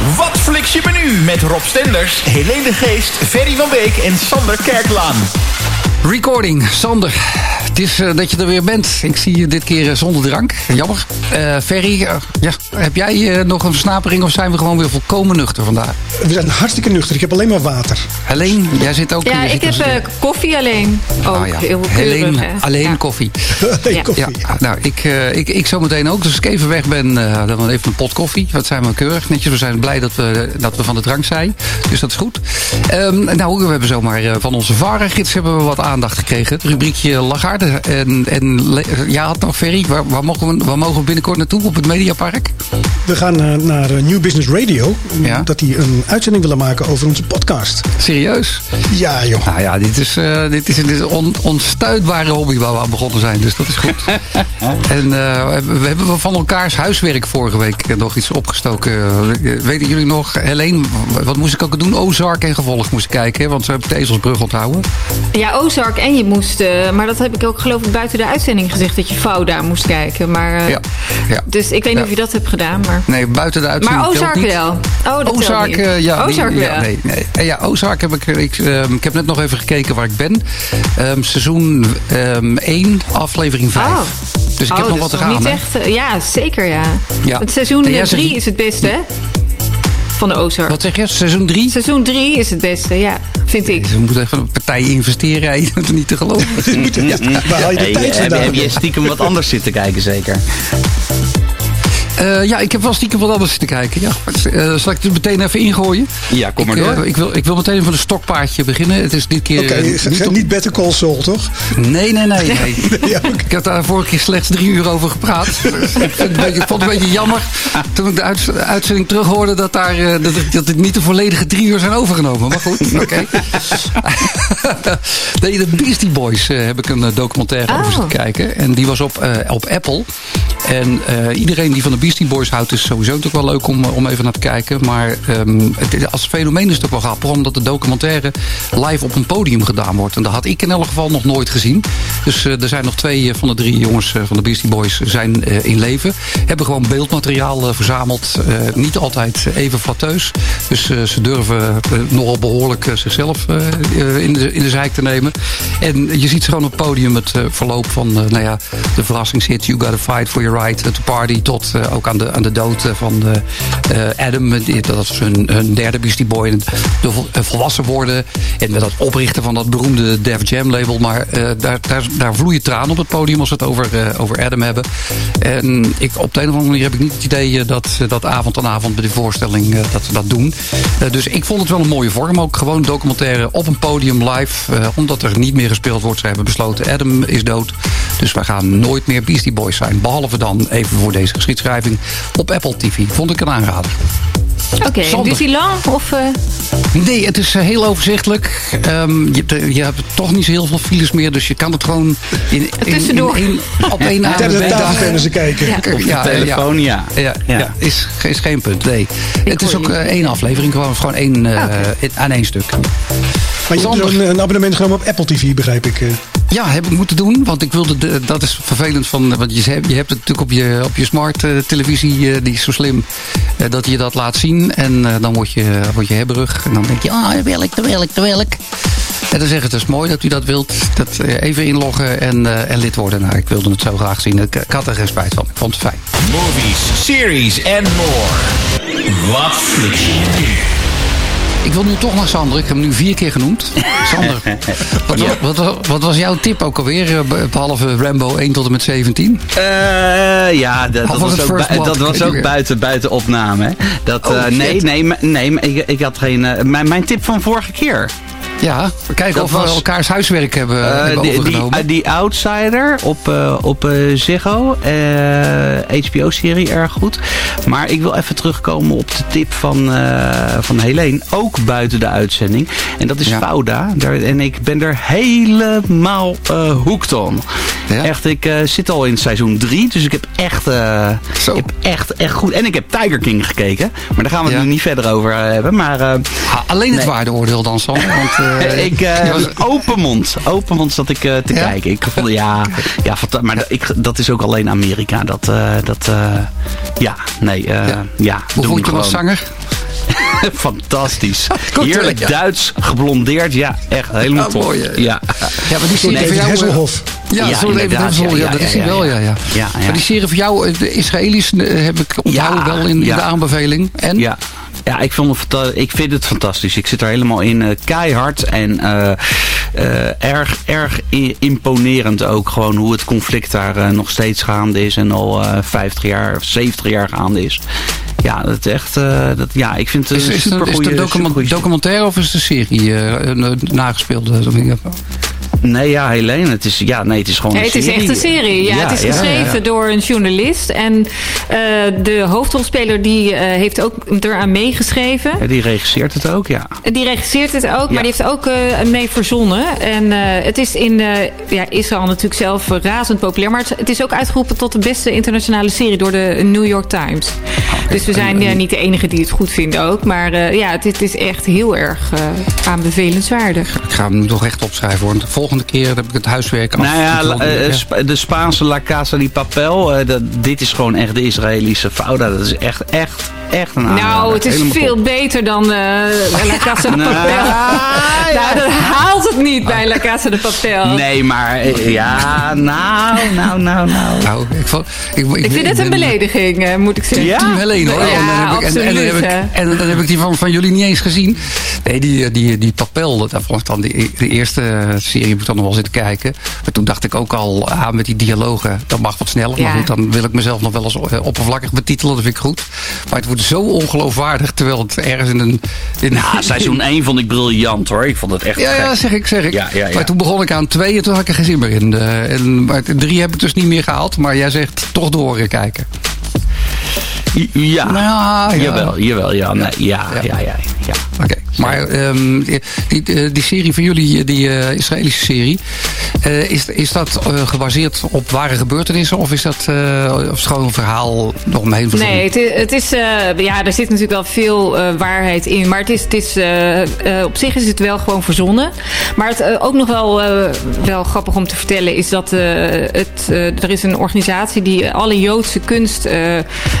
Wat fliks je menu met Rob Stenders, Helene de Geest, Ferry van Beek en Sander Kerklaan. Recording, Sander. Het is uh, dat je er weer bent. Ik zie je dit keer uh, zonder drank. Jammer. Uh, Ferry, ja, heb jij nog een versnapering of zijn we gewoon weer volkomen nuchter vandaag? We zijn hartstikke nuchter. Ik heb alleen maar water. Helene, jij zit ook... Ja, ik heb koffie alleen. Ook oh, ja. heel Helene, alleen ja. koffie. alleen ja. koffie. Ja, nou, ik, ik, ik zometeen ook. Dus als ik even weg ben, dan even een pot koffie. Wat zijn we keurig netjes. We zijn blij dat we, dat we van de drank zijn. Dus dat is goed. Um, nou, we hebben zomaar van onze varengids hebben we wat aandacht gekregen. Het rubriekje Lagarde. En, en ja, had nog Ferry, waar, waar, mogen we, waar mogen we binnenkort naartoe op het Mediapark? We gaan uh, naar New Business Radio. Ja. Dat die een uitzending willen maken over onze podcast. Serieus? Ja, joh. Nou ja, dit is, uh, dit is een on, onstuitbare hobby waar we aan begonnen zijn. Dus dat is goed. en uh, we hebben van elkaars huiswerk vorige week nog iets opgestoken. Weten jullie nog, Helene, wat moest ik ook doen? Ozark en gevolg moest ik kijken. Want ze hebben de ezelsbrug onthouden. Ja, Ozark en je moest... maar dat heb ik ook geloof ik buiten de uitzending gezegd dat je daar moest kijken. Maar, uh, ja. ja. Dus ik weet niet ja. of je dat hebt gedaan. Maar... Nee, buiten de uitzending. Maar Ozark wel. Oh, dat Ozark, uh, ja, Ozark die, ja, nee, nee. Ja, Ozark heb ik, ik, um, ik heb net nog even gekeken waar ik ben. Um, seizoen um, 1, aflevering 5. Oh. Dus ik oh, heb nog wat te gaan. Niet echt, ja, zeker ja. ja. Het seizoen 3 is het beste, hè? Van de Ozark. Wat zeg je? Seizoen 3? Seizoen 3 is het beste, ja. Vind ik. Ze moeten even een partij investeren. Je bent niet te geloven. ja, waar haal je de hey, tijd heb, heb je stiekem wat anders zitten kijken zeker? Uh, ja, ik heb wel stiekem wat anders te kijken. Ja. Uh, zal ik het meteen even ingooien? Ja, kom maar ik, door. Uh, ik, wil, ik wil meteen van een stokpaardje beginnen. Het is dit keer... Oké, okay, niet, op... niet Better Call Saul, toch? Nee, nee, nee. nee. ja, okay. Ik heb daar vorige keer slechts drie uur over gepraat. ik, vond beetje, ik vond het een beetje jammer toen ik de uit, uitzending terughoorde... Dat, daar, dat, dat het niet de volledige drie uur zijn overgenomen. Maar goed, oké. Okay. nee, de Beastie Boys heb ik een documentaire oh. over zitten kijken. En die was op, op Apple. En iedereen die van de Beastie Boys houdt is sowieso natuurlijk wel leuk om, om even naar te kijken. Maar um, het, als fenomeen is het ook wel grappig. Omdat de documentaire live op een podium gedaan wordt. En dat had ik in elk geval nog nooit gezien. Dus uh, er zijn nog twee van de drie jongens van de Beastie Boys zijn in leven. Hebben gewoon beeldmateriaal verzameld. niet altijd even flatteus. Dus ze durven nogal behoorlijk zichzelf in, de, in de zijk te nemen. En je ziet gewoon op het podium het verloop van nou ja, de verrassingshit You Gotta Fight For Your Right to Party. Tot ook aan de, aan de dood van de, uh, Adam. Dat is hun, hun derde Beastie Boy. De volwassen worden. En met dat oprichten van dat beroemde Def Jam label. Maar daar, daar, daar vloeien tranen op het podium als we het over, over Adam hebben. En ik, op de een of andere manier heb ik niet het idee dat, dat avond aan avond bij die voorstelling dat ze dat doen. dus ik vond het wel een mooie vorm. Ook gewoon documentaire op een podium live. omdat er niet meer gespeeld wordt. Ze hebben besloten Adam is dood. Dus wij gaan nooit meer Beastie Boys zijn. Behalve dan even voor deze op Apple TV. Vond ik een aanrader. Oké, okay, duurt die lang? Of, uh... Nee, het is uh, heel overzichtelijk. Um, je, je, hebt toch niet zo heel veel files meer, dus je kan het gewoon in, in, Tussendoor. in, in, op één adem Tijdens de tafeltennis kijken. Ja. Op ja, telefoon, ja. Ja, ja, ja. Is, is geen punt, nee. Ik het is ook uh, één aflevering, gewoon, gewoon één, okay. aan één stuk. Maar je hebt een, een abonnement genomen op Apple TV, begrijp ik. Ja, heb ik moeten doen. Want ik wilde, de, dat is vervelend. Van, want je, hebt, je hebt het natuurlijk op je, op je smart uh, televisie. Uh, die is zo slim uh, dat je dat laat zien. En dan word je, word je hebberig. En dan denk je, ah, oh, wil ik, wil ik, wil ik. En dan zeggen het is mooi dat u dat wilt. Dat even inloggen en, en lid worden. Nou, ik wilde het zo graag zien. Ik, ik had er geen spijt van. Ik vond het fijn. Movies, series en more. Wat flik ik wil nu toch naar Sander. Ik heb hem nu vier keer genoemd. Sander, wat, ja. wat, wat, wat, was jouw tip ook alweer? Eh, behalve Rambo 1 tot en met 17? Uh, ja, dat, dat was, ook, dat was ook buiten, buiten opname. Dat, oh, uh, nee, nee, nee, ik, ik had geen... Uh, mijn, mijn tip van vorige keer. Ja, we kijken of we elkaars huiswerk hebben, uh, hebben die, overgenomen. Die, die Outsider op, uh, op uh, Ziggo. HBO-serie, erg goed. Maar ik wil even terugkomen op de tip van, van Helene. Ook buiten de uitzending. En dat is ja. Fauda. Daar, en ik ben er helemaal hooked on. Ja? Echt, ik zit al in seizoen 3. Dus ik heb echt, ik heb echt, echt goed... En ik heb Tiger King gekeken. Maar daar gaan we het ja. nu niet verder over hebben. Maar, ha, alleen het nee. waardeoordeel dan, Sam. Want... Uh, ik, uh, open mond. Open mond zat ik uh, te ja? kijken. Ik vond, ja, ja, maar ik, dat is ook alleen Amerika. Dat, dat ja, nee, ja. ja Hoe vond je als zanger? Fantastisch. Heerlijk Duits, geblondeerd. Ja, echt helemaal ah, Mooi, ja. ja, maar die serie nee, van jou... Hesselhof. Ja, ja, even Hesselhof. Ja, dat is hij wel, ja. ja. Maar die serie van jou, de Israëli's, heb ik onthouden wel in, in de aanbeveling. En? Ja. Ja, ik, vond het, ik vind het fantastisch. Ik zit er helemaal in. Uh, keihard en uh, uh, erg, erg imponerend ook. Gewoon hoe het conflict daar nog steeds gaande is. En al 50 jaar, 70 jaar gaande is. Ja, dat echt. dat, ja, ik vind het is, is, super Is het een documentaire of is het een serie nagespeeld? Nee, ja, Helene. Het is, ja, nee, het is gewoon nee, Het is echt een serie. Ja, het is geschreven door een journalist. En uh, de hoofdrolspeler die uh, heeft ook eraan meegeschreven. Ja, die regisseert het ook, ja. Die regisseert het ook, maar die heeft ook uh, mee verzonnen. En het is in ja, Israël natuurlijk zelf razend populair. Maar het, is ook uitgeroepen tot de beste internationale serie door de New York Times. dus we zijn niet de enige die het goed vinden ook. Maar ja, het, het, is echt heel erg aanbevelenswaardig. Ik ga hem toch echt opschrijven hoor volgende keer heb ik het huiswerk af. Nou ja, eh, de Spaanse La Casa di Papel. Uh, dit is gewoon echt de Israëlische Fauda. Dat is echt, echt, echt een Nou, het is veel beter dan uh, La Casa de nou, Papel. nou, dat haalt het niet bij La Casa de Papel. Nee, maar ja, nou, nou, nou, nou. nou ik, vond, ik, ik, ik vind het een belediging, moet ik zeggen. Ja? Team Helene hoor. Ja, en, dan heb ik, en, dan heb ik, en, dan heb ik die van, van jullie niet eens gezien. Nee, die, die, die Papel, dat vond ik dan de, de eerste serie moet dan nog wel zitten kijken. Maar toen dacht ik ook al, ah, met die dialogen, dat mag wat sneller. Maar goed, dan wil ik mezelf nog wel eens eh, oppervlakkig betitelen, dat vind ik goed. Maar het wordt zo ongeloofwaardig, terwijl het ergens in een... In ja, seizoen 1 vond ik briljant hoor. Ik vond het echt Ja, ja zeg ik, zeg ik. Ja, ja, ja. Maar toen begon ik aan twee en toen had ik er geen zin meer in. En, maar drie heb ik dus niet meer gehaald. Maar jij zegt toch door kijken. Ja, nou, ja. jawel, jawel, ja, nee, ja, ja, ja, ja. ja. Oké, maar um, die, die, die, serie van jullie, die uh, Israëlische serie, is, is dat gebaseerd op ware gebeurtenissen of is dat of gewoon een verhaal nog omheen verzonnen? Nee, het is, het is ja, er zit natuurlijk wel veel waarheid in, maar het is, het is op zich is het wel gewoon verzonnen. Maar het ook nog wel, wel grappig om te vertellen is dat het, er is een organisatie die alle Joodse kunst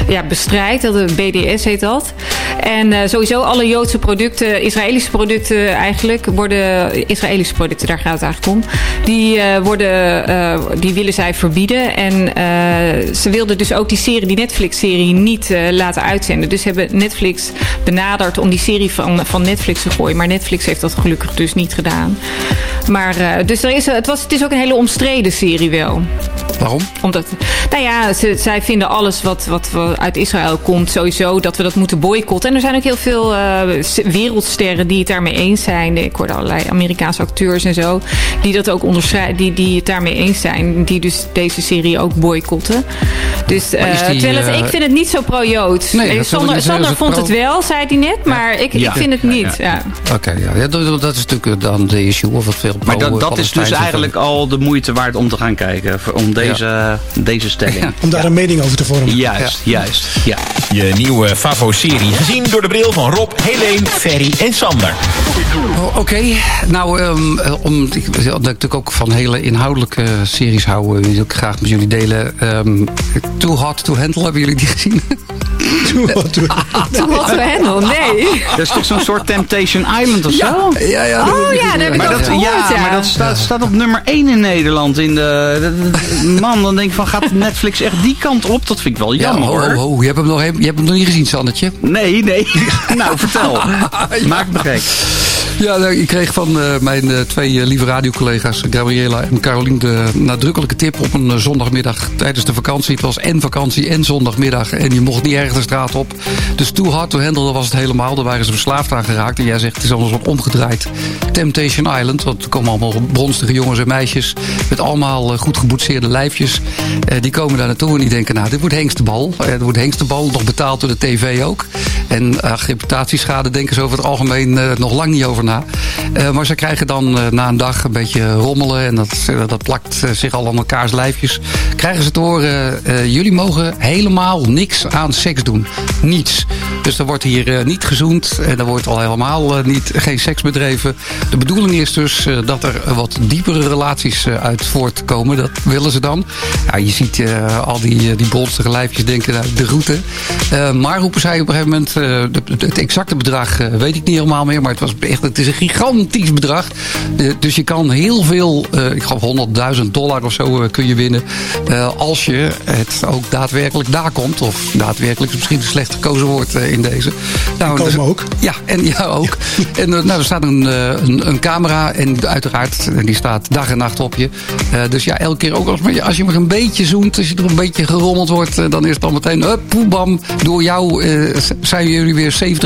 ja, bestrijdt. Dat BDS heet dat. En sowieso alle Joodse producten, Israëlische producten eigenlijk, worden Israëlische producten, daar gaat het eigenlijk om. Die, uh, worden, uh, die willen zij verbieden. En uh, ze wilden dus ook die serie, die Netflix-serie, niet laten uitzenden. Dus hebben Netflix benaderd om die serie van, van Netflix te gooien. Maar Netflix heeft dat gelukkig dus niet gedaan. Maar dus er is, het, was, het is ook een hele omstreden serie wel. Waarom? Omdat, nou ja, ze, zij vinden alles wat, wat uit Israël komt sowieso dat we dat moeten boycotten. En er zijn ook heel veel uh, wereldsterren die het daarmee eens zijn. Ik hoorde allerlei Amerikaanse acteurs en zo. Die dat ook onderschrijven, die, die het daarmee eens zijn. Die dus deze serie ook boycotten. Dus uh, terwijl het, ik vind het niet zo pro-Joods. Nee, Sander, Sander vond het wel, zei hij net. Maar ik, ik vind het niet. Ja, Oké, ja. dat, dat, is natuurlijk dan de issue. Of het veel maar dat, dat is dus eigenlijk al de moeite waard om te gaan kijken. Om deze, deze stelling. Om daar een mening over te vormen. Juist, juist. Ja. Je nieuwe Favo-serie. Gezien door de bril van Rob, Helene, Ferry en Sander. Oh, Oké, nou, um, om, ik, dat ik natuurlijk ook van hele inhoudelijke series hou, wil ik graag met jullie delen. Um, Too Hot to Handle, hebben jullie die gezien? Too Hot to, too hot to Handle, nee. Dat is toch zo'n soort Temptation Island of zo? Ja, ja. Oh ja, daar heb ik maar dat, gehoord, ja, ja, maar dat staat, staat, op nummer 1 in Nederland. In de, man, dan denk ik van, gaat Netflix echt die kant op? Dat vind ik wel jammer, ja, ho, ho, Je, hebt hem nog, je hebt hem nog niet gezien, Sannetje? Nee, nee. nou, vertel. Maak me gek. Ja, nou, ik kreeg van uh, mijn uh, twee uh, lieve radiocollega's, Gabriela en Carolien, de nadrukkelijke tip op een zondagmiddag tijdens de vakantie. Het was en vakantie en zondagmiddag en je mocht niet erg de straat op. Dus Too Hard to Handle was het helemaal. Daar waren ze verslaafd aan geraakt. En jij zegt, het is anders wat omgedraaid. Temptation Island, want er komen allemaal bronstige jongens en meisjes met allemaal goed geboetseerde lijfjes. die komen daar naartoe en die denken, nou, dit wordt hengstebal. Het wordt hengstebal, nog betaald door de tv ook. En reputatieschade denken ze over het algemeen nog lang niet over na na. maar ze krijgen dan na een dag een beetje rommelen. En dat, dat plakt zich al aan elkaars lijfjes. Krijgen ze te horen, jullie mogen helemaal niks aan seks doen. Niets. Dus er wordt hier niet gezoend. En er wordt al helemaal niet, geen seks bedreven. De bedoeling is dus dat er wat diepere relaties uit voortkomen. Dat willen ze dan. Ja, je ziet al die, die bolstige lijfjes denken, nou, de route. maar roepen zij op een gegeven moment, het exacte bedrag weet ik niet helemaal meer. Maar het, was echt, is een gigantisch bedrag. dus je kan heel veel, ik geloof 100.000 dollar of zo kun je winnen. als je het ook daadwerkelijk daar komt. Of daadwerkelijk misschien een slecht gekozen woord in deze. Nou, dus, ook. Ja, en ja ook. En nou, er staat een, een, een, camera en uiteraard, die staat dag en nacht op je. dus ja, elke keer ook als, als je maar een beetje zoent, als je er een beetje gerommeld wordt, dan is het dan meteen, hup, poebam, door jou zijn jullie weer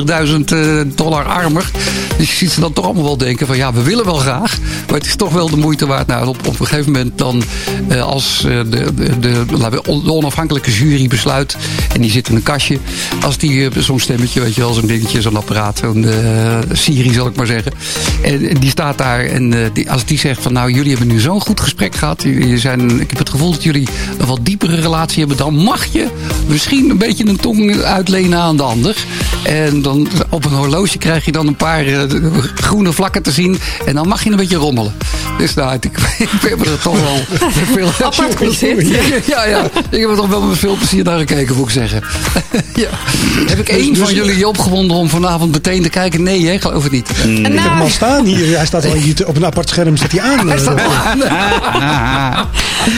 70.000 dollar armer. Dus je ziet ze dan toch allemaal wel denken van ja, we willen wel graag. Maar het is toch wel de moeite waard. Nou, op, op een gegeven moment dan als de, de, de, de onafhankelijke jury besluit. En die zit in een kastje. Als die zo'n stemmetje, weet je wel, zo'n dingetje, zo'n apparaat, zo'n Siri zal ik maar zeggen. En, die staat daar en die, als die zegt van nou, jullie hebben nu zo'n goed gesprek gehad. Jullie zijn, ik heb het gevoel dat jullie een wat diepere relatie hebben. Dan mag je misschien een beetje een tong uitlenen aan de ander. En dan op een horloge krijg je dan een paar groene vlakken te zien. En dan mag je een beetje rommelen. Dus nou, ik, ik heb er toch wel veel... Apart Ja, ja. Ik heb er toch wel met veel plezier naar gekeken, moet ik zeggen. ja. Heb ik één van jullie opgewonden om vanavond meteen te kijken? Nee, hè? geloof het niet. Mm. Ik heb hem al staan hier. Hij staat al hier op een apart scherm staat hij aan. Hij staat aan.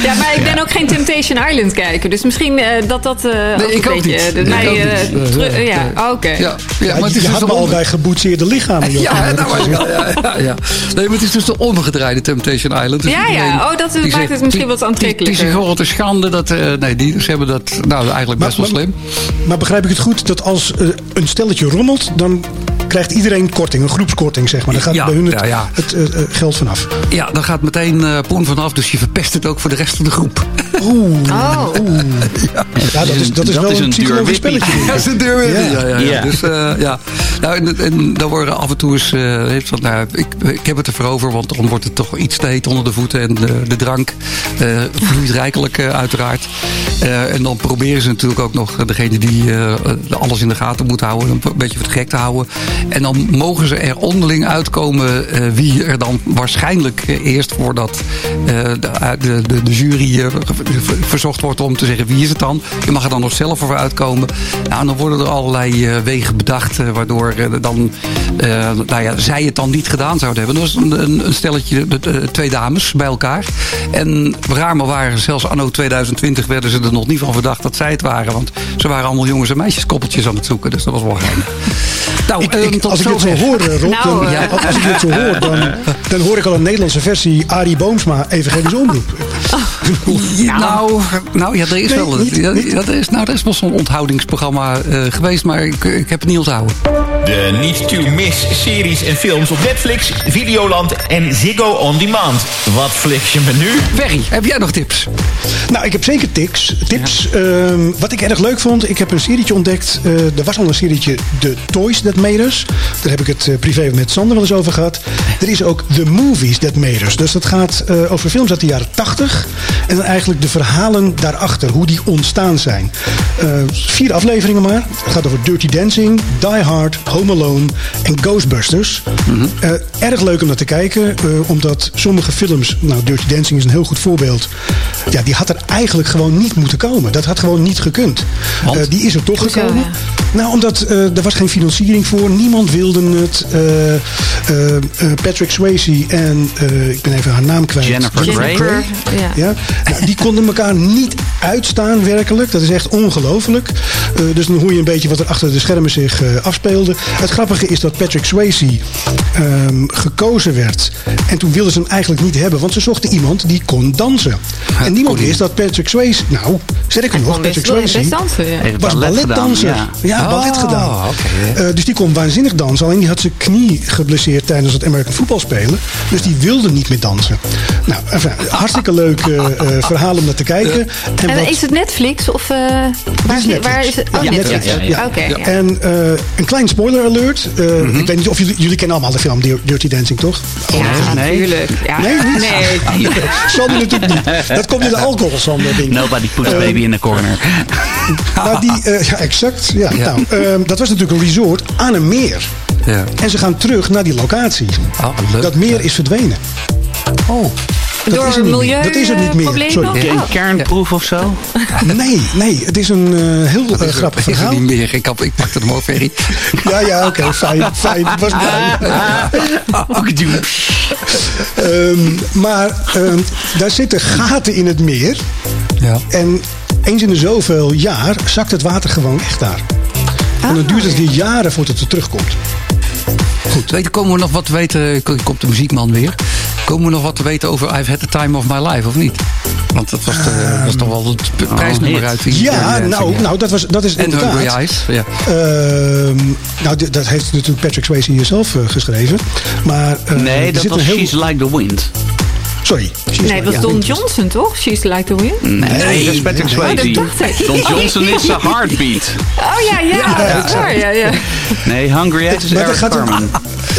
ja, maar ik ben ook geen Temptation Island kijker. Dus misschien uh, dat dat uh, nee, ik ook beetje... Niet. Mij, ja, oké. Ja, ja, maar het is je dus had al bij geboetseerde lichamen. Ja, nou, ja, ja, ja, Nee, maar het is dus de omgedraaide Temptation Island. Dus ja, ja. Oh, dat maakt zegt, het misschien wat aantrekkelijker. Die, die, die zich te schande. Dat, uh, nee, die, ze hebben dat nou, eigenlijk best wel slim. Maar, begrijp ik het goed dat als uh, een stelletje rommelt, dan krijgt iedereen korting, een groepskorting zeg maar. Dan gaat ja, bij hun het, ja, het uh, geld vanaf. Ja, dan gaat meteen uh, poen vanaf, dus je verpest het ook voor de rest van de groep. Oeh. Oh. Oeh. Ja, dat is, dat is, wel een psychologisch spelletje. Ja, dat is een deur ja. Ja, ja, Dus uh, ja. Nou, en, en dan worden af en toe eens, heeft van, nou, ik, ik heb het ervoor over, want dan wordt het toch iets te heet onder de voeten en de, de drank vloeit rijkelijk uiteraard. en dan proberen ze natuurlijk ook nog degene die alles in de gaten moet houden, een beetje voor het gek te houden. En dan mogen ze er onderling uitkomen uh, wie er dan waarschijnlijk eerst voordat uh, de, de, de, jury uh, verzocht wordt om te zeggen wie is het dan. Je mag er dan nog zelf voor uitkomen. Nou, en dan worden er allerlei wegen bedacht waardoor dan, nou ja, zij het dan niet gedaan zouden hebben. Dat was een, een stelletje, twee dames bij elkaar. En raar maar waren, zelfs anno 2020 werden ze er nog niet van verdacht dat zij het waren. Want ze waren allemaal jongens en meisjes koppeltjes aan het zoeken. Dus dat was wel geinig. Nou, ik, ik, als ik dit zo hoor, Rob, nou, dan, ja. als ik dit zo hoor, dan, dan hoor ik al een Nederlandse versie Arie Boomsma evangelische omroep. Ja, nou, nou ja, er is wel, niet, ja, er is, nou, er is wel zo'n onthoudingsprogramma uh, geweest, maar ik, ik heb het niet onthouden. De niet to miss series en films op Netflix, Videoland en Ziggo On Demand. Wat fliks je me nu? Ferry, heb jij nog tips? Nou, ik heb zeker tips. tips. Ja. Um, wat ik erg leuk vond, ik heb een serietje ontdekt. Uh, er was al een serietje The Toys That Made Us. Daar heb ik het uh, privé met Sander wel eens over gehad. Er is ook The Movies That Made Us. Dus dat gaat uh, over films uit de jaren 80. En dan eigenlijk de verhalen daarachter, hoe die ontstaan zijn. vier afleveringen maar. Het gaat over Dirty Dancing, Die Hard, Home Alone en Ghostbusters. Mm -hmm. uh, erg leuk om naar te kijken, uh, omdat sommige films, nou Dirty Dancing is een heel goed voorbeeld, ja, die had er eigenlijk gewoon niet moeten komen. Dat had gewoon niet gekund. Uh, die is er toch Hoezo, gekomen. Ja. Nou, omdat er was geen financiering voor, niemand wilde het. Patrick Swayze en ik ben even haar naam kwijt. Jennifer, Jennifer Grey. Ja. ja? Nou, die konden elkaar niet uitstaan werkelijk. Dat is echt ongelooflijk. dus dan hoor je een beetje wat er achter de schermen zich afspeelde. Het grappige is dat Patrick Swayze um, gekozen werd. En toen wilden ze hem eigenlijk niet hebben, want ze zochten iemand die kon dansen. En niemand wist dat Patrick Swayze, nou, zeg ik nog, Patrick Swayze ja. was balletdanser. Ja, ja oh, ballet gedaan. Okay. Eh, dus die kon waanzinnig dansen. Alleen die had zijn knie geblesseerd tijdens het American Football spelen. Dus die wilde niet meer dansen. Nou, enfin, hartstikke leuk eh, eh, verhaal om naar te kijken. En En wat- is het Netflix of eh, waar, is is, Netflix. waar is het? Oh, Ja, Netflix. Netflix, ja. Oké. ja. En eh, een klein spoiler alert. Eh, Ik weet niet of jullie, jullie kennen allemaal de film Dirty Dancing, toch? Ja, Nee. natuurlijk. Ja. Nee, niet? Nee. Sander natuurlijk niet. Dat komt in de alcohol, Sander, denk ik. Nobody puts Eh, baby in the corner. Maar die, eh, ja, exact. Ja, Ja. Nou, ehm, dat was natuurlijk een resort aan een meer. Ja. En ze gaan terug naar die locatie. Oh, leuk. Dat meer is verdwenen. Oh, Dat Door is milieu, Dat is er niet meer. Sorry. Ja. Een kernproef of zo? Nee, nee. Het is een eh, heel eh, grappig is er verhaal. niet meer. Ik, had, ik pakte hem op, Ferry. Ja, ja, oké. fijn, fijn. Het was blij. Ehm, maar ehm, daar zitten gaten in het meer. Ja. En eens in de zoveel jaar zakt het water gewoon echt daar. En dan duurt het weer jaren voordat het er terugkomt. Goed, weet, je, komen we nog wat te weten, komt de muziekman weer. Komen we nog wat te weten over I've Had the Time of My Life, of niet? Want dat was, de, was toch wel het p- prijsnummer hit. uit die Ja, die- nou, ja. nou dat, was, dat is En inderdaad. Hungry Eyes, ja. Ehm, nou, dat heeft natuurlijk Patrick Swayze hier zelf eh, geschreven. Maar eh, Nee, dat zit was een heel... She's Like the Wind. Sorry. She's Nee, like- het was Don. Johnson, toch? She's like the wind. Nee, dat is Patrick nee, nee. Swayze. Oh, dat. Don Johnson is zijn heartbeat. Oh ja, ja. dat ja, ja. Nee, Hungry Eyes is er Eric Carmen.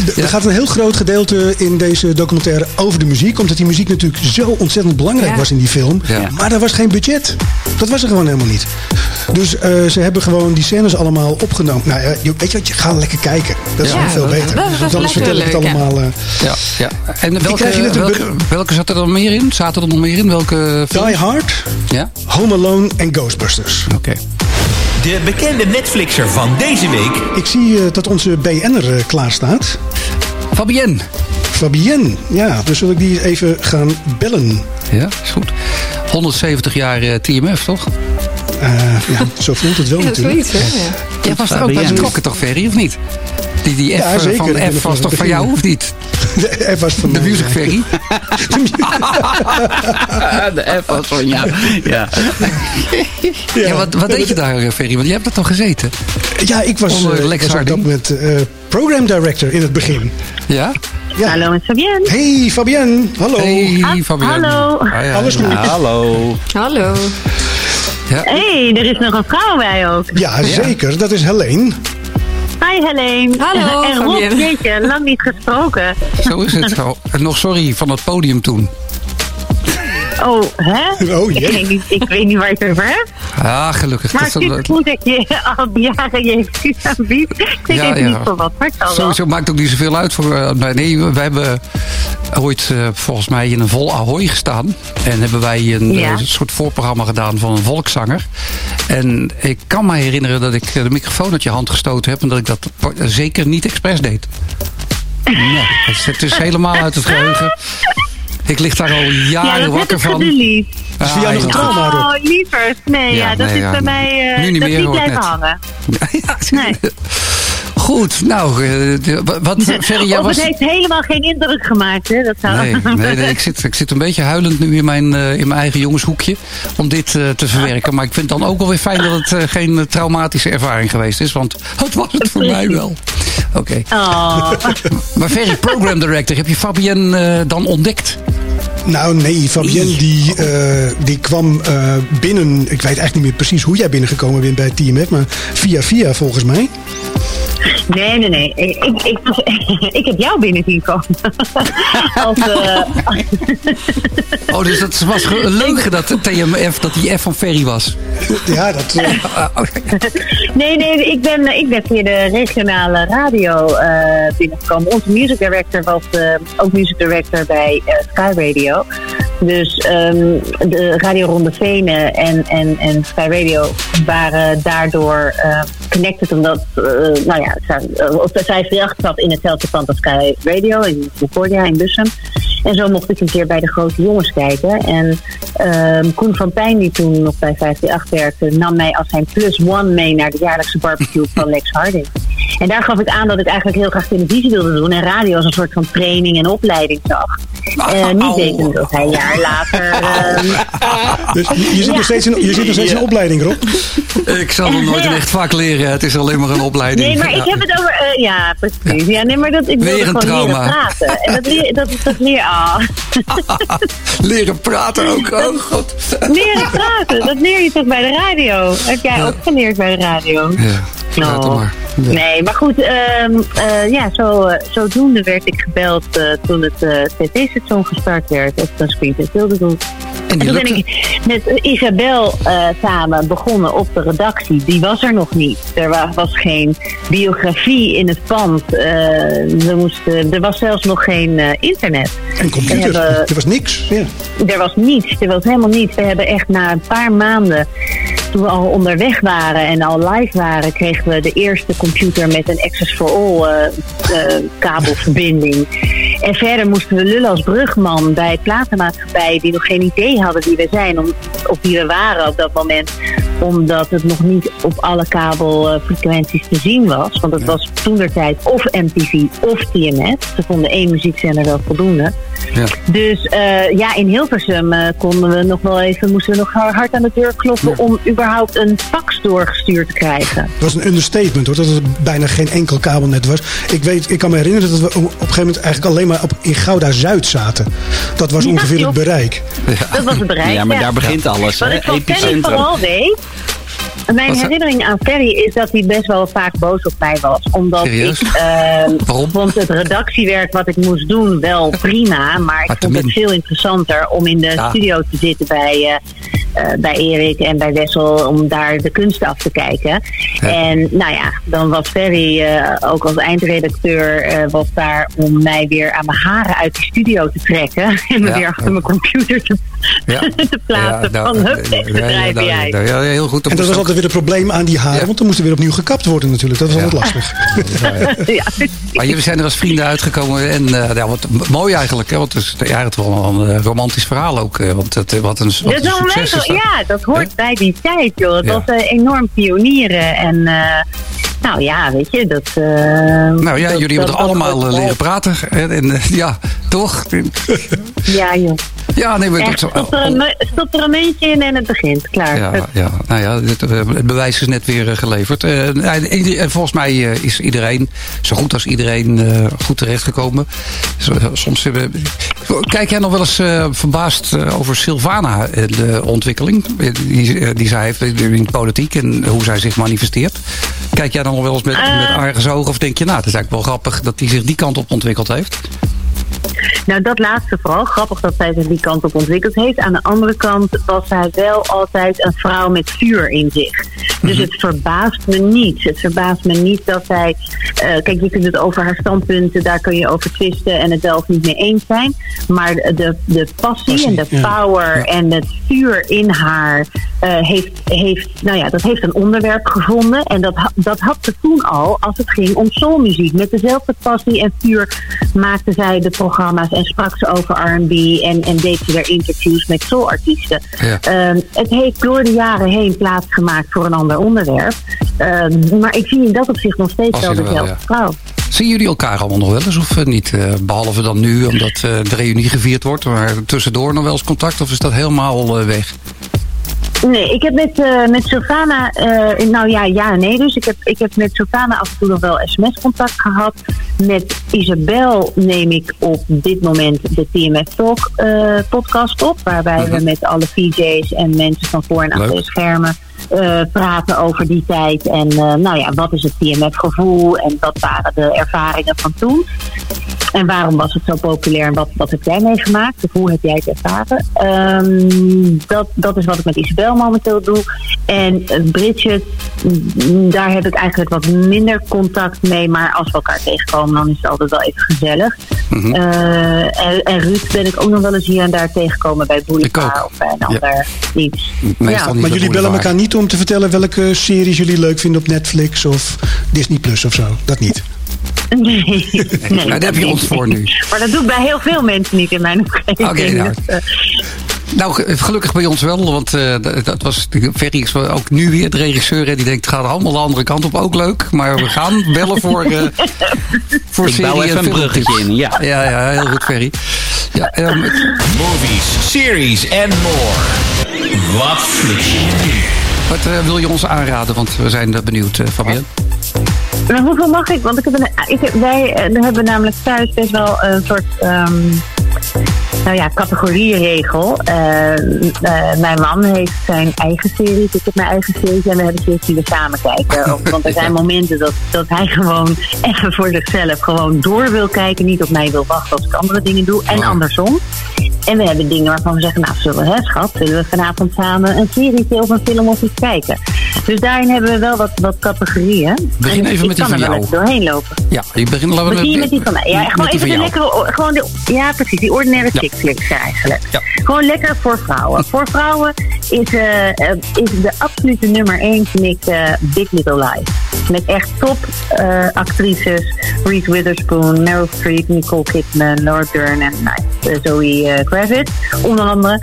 D- er gaat een heel groot gedeelte in deze documentaire over de muziek. Omdat die muziek natuurlijk zo ontzettend belangrijk Ja. was in die film. Ja. Maar er was geen budget. Dat was er gewoon helemaal niet. Dus eh, ze hebben gewoon die scènes allemaal opgenomen. Nou ja, je- weet je wat, je gaat lekker kijken. Dat is veel beter. dat- dat anders vertel ik het leuk, ja. allemaal. eh, Ja, ja. En welke, je welke, welke zat er dan meer in? Zaten er nog meer in? Welke films? Die Hard, Ja? Home Alone en Ghostbusters. Oké. De bekende Netflixer van deze week Ik zie eh, dat onze BN'er eh, klaar staat. Fabienne. Fabienne. Ja, dus zal ik die even gaan bellen. Ja, is goed. 170 jaar eh, TMF, toch? Eh, ja, zo voelt het wel Ja, natuurlijk. zoiets, hè? Ja. Jij was er ook bij betrokken, toch, Ferry, of niet? Die, die F Ja, zeker. van F was van toch van jou, of niet? Er was van De mij, Music. Ferry. De F was van ja. ja. Ja, wat, wat deed je daar, eh, Ferry? Want je hebt er toch gezeten? Ja, ik was, Onder eh, ik Lex was op dat moment eh, program director in het begin. Ja? Ja. Hallo met Fabienne. Hey Fabienne, hallo. Hey, Ah, Fabienne. hallo. Ah, ja, Alles ja. goed? Hallo. Hallo. Ja. hey, er is nog een vrouw bij ook. Ja, zeker. Dat is Helene. Hi Helene. Hallo, En Rob, jeetje, lang niet gesproken. Zo is het. zo. En nog sorry van het podium toen. Oh, hè? Oh, ik, weet niet, ik weet niet waar je het over hebt. Ah, gelukkig. Maar Dat het is goed dat je al die jaren je excuus aanbiedt. Ik weet Ja, even ja. niet voor wat, maar het zal wel. Sowieso maakt ook niet zoveel uit voor. eh, nee, we hebben ooit eh, volgens mij in een vol Ahoy gestaan. En hebben wij een Ja. eh, soort voorprogramma gedaan van een volkszanger. En ik kan me herinneren dat ik de microfoon uit je hand gestoten heb. En dat ik dat zeker niet expres deed. Nee, het is helemaal uit het geheugen. Ik lig daar al Ja, jaren dat heb wakker ik van. gedelete. is voor jou nog een Ah, trauma. Oh, lieverd. Nee, Ja, ja, dat nee, is ja, bij mij... eh, nu niet dat meer, is niet blijven net. hangen. Ja, Nee. Goed, nou, eh, wat, Ferry, jij was... het heeft helemaal geen indruk gemaakt, hè? Dat zou... Nee, nee, nee ik, zit, ik zit een beetje huilend nu in mijn, eh, in mijn eigen jongenshoekje om dit eh, te verwerken. Maar ik vind het dan ook wel weer fijn dat het eh, geen traumatische ervaring geweest is. Want het was het voor mij wel. Oké. Oh. Maar Ferry, program director, heb je Fabienne eh, dan ontdekt? Nou nee, Fabienne die, eh, die kwam eh, binnen. Ik weet eigenlijk niet meer precies hoe jij binnengekomen bent bij TMF. Maar via via volgens mij. Nee, nee, nee. Ik, ik, ik, heb jou binnen zien komen. Als, eh, Oh, dus dat was een leugen dat de TMF, dat die F van Ferry was. Ja, dat... eh, Ah, nee, nee, ik ben, ik ben via de regionale radio eh, binnengekomen. Onze music director was eh, ook music director bij eh, Sky Radio. Dus ehm, de Radio Ronde Venen en, en, en Sky Radio waren daardoor eh, connected. Omdat, eh, nou ja, zij- eh, of de 538 zat in hetzelfde pand als Sky Radio in Concordia in Bussum. En zo mocht ik een keer bij de grote jongens kijken. En ehm, Koen van Pijn, die toen nog bij 538 werkte, nam mij als zijn plus one mee naar de jaarlijkse barbecue van Lex Harding. En daar gaf ik aan dat ik eigenlijk heel graag televisie wilde doen. En radio als een soort van training en opleiding zag. Uh, niet weten dat hij een jaar later... Uh... Dus je zit nog steeds in, je zit nog steeds in opleiding, Rob? Ik zal nog nooit een echt vak leren. Het is alleen maar een opleiding. Nee, maar ik heb het over... Uh, ja, precies. Ja, nee, maar dat, ik wilde gewoon trauma. leren praten. En dat, leer, dat, dat leer... Ah. leren praten ook, oh god. Leren praten, dat leer je toch bij de radio? Heb jij ook geleerd bij de radio? Ja. No. Maar. Nee, maar goed, um, uh, ja, zo, uh, zodoende werd ik gebeld uh, toen het tv-station gestart werd. Dat ik een screenplay wilde doen. En, en toen ben ik met Isabel samen begonnen op de redactie. Die was er nog niet. Er was, was geen biografie in het pand. we moesten, er was zelfs nog geen internet. En computer, hebben, er was niks. Ja. Er was niets, er was helemaal niets. We hebben echt na een paar maanden toen we al onderweg waren en al live waren, kregen we de eerste computer met een Access for All uh, uh, kabelverbinding. En verder moesten we lullen als brugman bij platenmaatschappijen die nog geen idee hadden wie we zijn, om, of wie we waren op dat moment omdat het nog niet op alle kabelfrequenties te zien was. Want het was toen der tijd of MTV of TMS. Ze vonden één muziekzender wel voldoende. Ja. Dus uh, ja, in Hilversum uh, konden we nog wel even, moesten we nog hard aan de deur kloppen ja. om überhaupt een fax doorgestuurd te krijgen. Dat was een understatement hoor, dat het bijna geen enkel kabelnet was. Ik, weet, ik kan me herinneren dat we op een gegeven moment eigenlijk alleen maar op, in Gouda Zuid zaten. Dat was ongeveer het bereik. Dat was het bereik. Ja, maar daar begint alles. Wat hè? ik van Kenny vooral weet, mijn herinnering aan Ferry is dat hij best wel vaak boos op mij was. Omdat Serieus? ik uh, vond het redactiewerk wat ik moest doen wel prima. Maar ik vond het veel interessanter om in de ja. studio te zitten bij, uh, uh, bij Erik en bij Wessel. Om daar de kunsten af te kijken. Ja. En nou ja, dan was Ferry ook als eindredacteur was daar om mij weer aan mijn haren uit de studio te trekken. En me ja. weer achter mijn computer te, te plaatsen. nou, van hup, deze bedrijf jij. Ja, heel goed. En dat was altijd weer het probleem aan die haren, ja. want dan moest er weer opnieuw gekapt worden natuurlijk. Dat was altijd lastig. ja. Maar jullie zijn er als vrienden uitgekomen en uh, ja, wat mooi eigenlijk, hè, want het is het wel een uh, romantisch verhaal ook. Uh, want het, wat een, wat dat een succes is dat. Ja, dat hoort bij die tijd, joh. Het was enorm pionieren en... Nou ja, weet je, dat... Uh, nou ja, dat, jullie hebben er allemaal leren praten. En, en ja, toch? ja, joh. Ja, nee, maar Echt, dat, stop, er een, stop er een muntje in en het begint. Klaar. Ja, ja. nou ja, het, bewijs is net weer geleverd. Uh, volgens mij is iedereen, zo goed als iedereen, goed terechtgekomen. Soms hebben... Kijk jij nog wel eens verbaasd over Sylvana, de ontwikkeling die, die zij heeft in de politiek en hoe zij zich manifesteert? Kijk jij dan nog wel eens met, met argusogen of denk je, nou, het is eigenlijk wel grappig dat hij zich die kant op ontwikkeld heeft? Nou, dat laatste vooral. Grappig dat zij zich die kant op ontwikkeld heeft. Aan de andere kant was zij wel altijd een vrouw met vuur in zich. Dus mm -hmm. het verbaast me niet. Het verbaast me niet dat zij... Uh, kijk, je kunt het over haar standpunten, daar kun je over twisten en het wel of niet mee eens zijn. Maar de, de passie, passie en de power ja. en het vuur in haar uh, heeft, heeft, nou ja, dat heeft een onderwerp gevonden. En dat, dat had ze toen al als het ging om soulmuziek. Met dezelfde passie en vuur maakte zij de programma's en sprak ze over R&B en, en deed ze weer interviews met soulartiesten. Ja. Um, het heeft door de jaren heen plaatsgemaakt voor een ander onderwerp. Um, maar ik zie in dat opzicht nog steeds wel dezelfde ja. vrouw. Zien jullie elkaar allemaal nog wel eens of uh, niet? Uh, behalve dan nu, omdat uh, de reunie gevierd wordt. Maar tussendoor nog wel eens contact of is dat helemaal weg? Nee, ik heb met, uh, met Sylvana, uh, nou ja, ja en nee dus. Ik heb, ik heb met Sylvana af en toe nog wel sms-contact gehad. Met Isabel neem ik op dit moment de TMF Talk uh, podcast op. Waarbij we met alle VJ's en mensen van voor en achter de schermen uh, praten over die tijd. En uh, nou ja, wat is het TMF-gevoel en wat waren de ervaringen van toen? En waarom was het zo populair en wat, wat heb jij meegemaakt? Of hoe heb jij het ervaren? Um, dat, dat is wat ik met Isabel momenteel doe. En uh, Bridget, daar heb ik eigenlijk wat minder contact mee. Maar als we elkaar tegenkomen, dan is het altijd wel even gezellig. Mm-hmm. en, en Ruud ben ik ook nog wel eens hier en daar tegengekomen bij Boulevard of bij een ander iets. Ja. Maar jullie bellen elkaar niet om te vertellen welke series jullie leuk vinden op Netflix of Disney Plus of zo? Dat niet? Nee, nee, nou, daar heb je ons voor nu. Maar dat doe ik bij heel veel mensen niet in mijn omgeving. Oké, okay, nou. dus, uh, Nou, ge- gelukkig bij ons wel, want eh, dat- was Ferry is ook nu weer de regisseur. En die denkt, het gaat allemaal de andere kant op, ook leuk. Maar we gaan bellen voor, eh voor Ik bouw serie even en een bruggetje in, ja. Ja, ja, heel goed, Ferry. Ja, ehm, Movies, series en more. Wat flik je nu? Wat eh, wil je ons aanraden? Want we zijn eh, benieuwd, eh Fabienne. Maar hoeveel mag ik? Want ik heb een, ik heb, wij hebben namelijk thuis best wel een soort ehm, nou ja, categorieregel. Mijn man heeft zijn eigen series, ik heb mijn eigen series en we hebben series die we samen kijken. Of- Want er zijn momenten dat, dat hij gewoon even voor zichzelf gewoon door wil kijken, niet op mij wil wachten als ik andere dingen doe en Oh. andersom. En we hebben dingen waarvan we zeggen, nou zullen we, hè, schat, zullen we vanavond samen een serie of een film of iets kijken. Dus daarin hebben we wel wat, wat categorieën. Begin En even ik met die van er even doorheen lopen. Ja, je begint laten we Begin je met die van mij? Ja, gewoon even de lekkere, gewoon de, ja precies, die ordinaire Ja. chick flicks eigenlijk. Ja. Gewoon lekker voor vrouwen. Voor vrouwen is, eh, eh, is de absolute nummer één, vind ik, eh, Big Little Lies. Met echt top eh, actrices. Reese Witherspoon, Meryl Streep, Nicole Kidman, Laura Dern en nou, Zoe Kravitz, onder andere.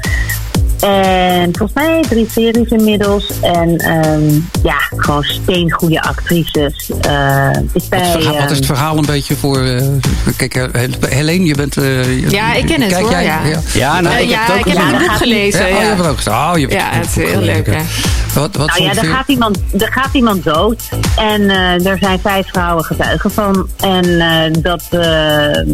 En volgens mij drie series inmiddels. En ehm, ja, gewoon steengoede actrices. Eh is bij, Wat, verhaal- wat is het ehm, verhaal een beetje voor... eh, kijk, eh, Helene, je bent... eh, Ja, ik ken het, kijk hoor, Jij, ja. Ja, nou, Eh, ik ja, heb het ook ik heb gezien. het boek gelezen. Ja, oh, je Ja, hebt het ook gezien. Oh, je hebt Ja, het is heel leuk, ja. Wat, wat Nou ja, er je- gaat, iemand, er gaat iemand dood. En eh, er zijn vijf vrouwen getuigen van. En eh, dat, eh,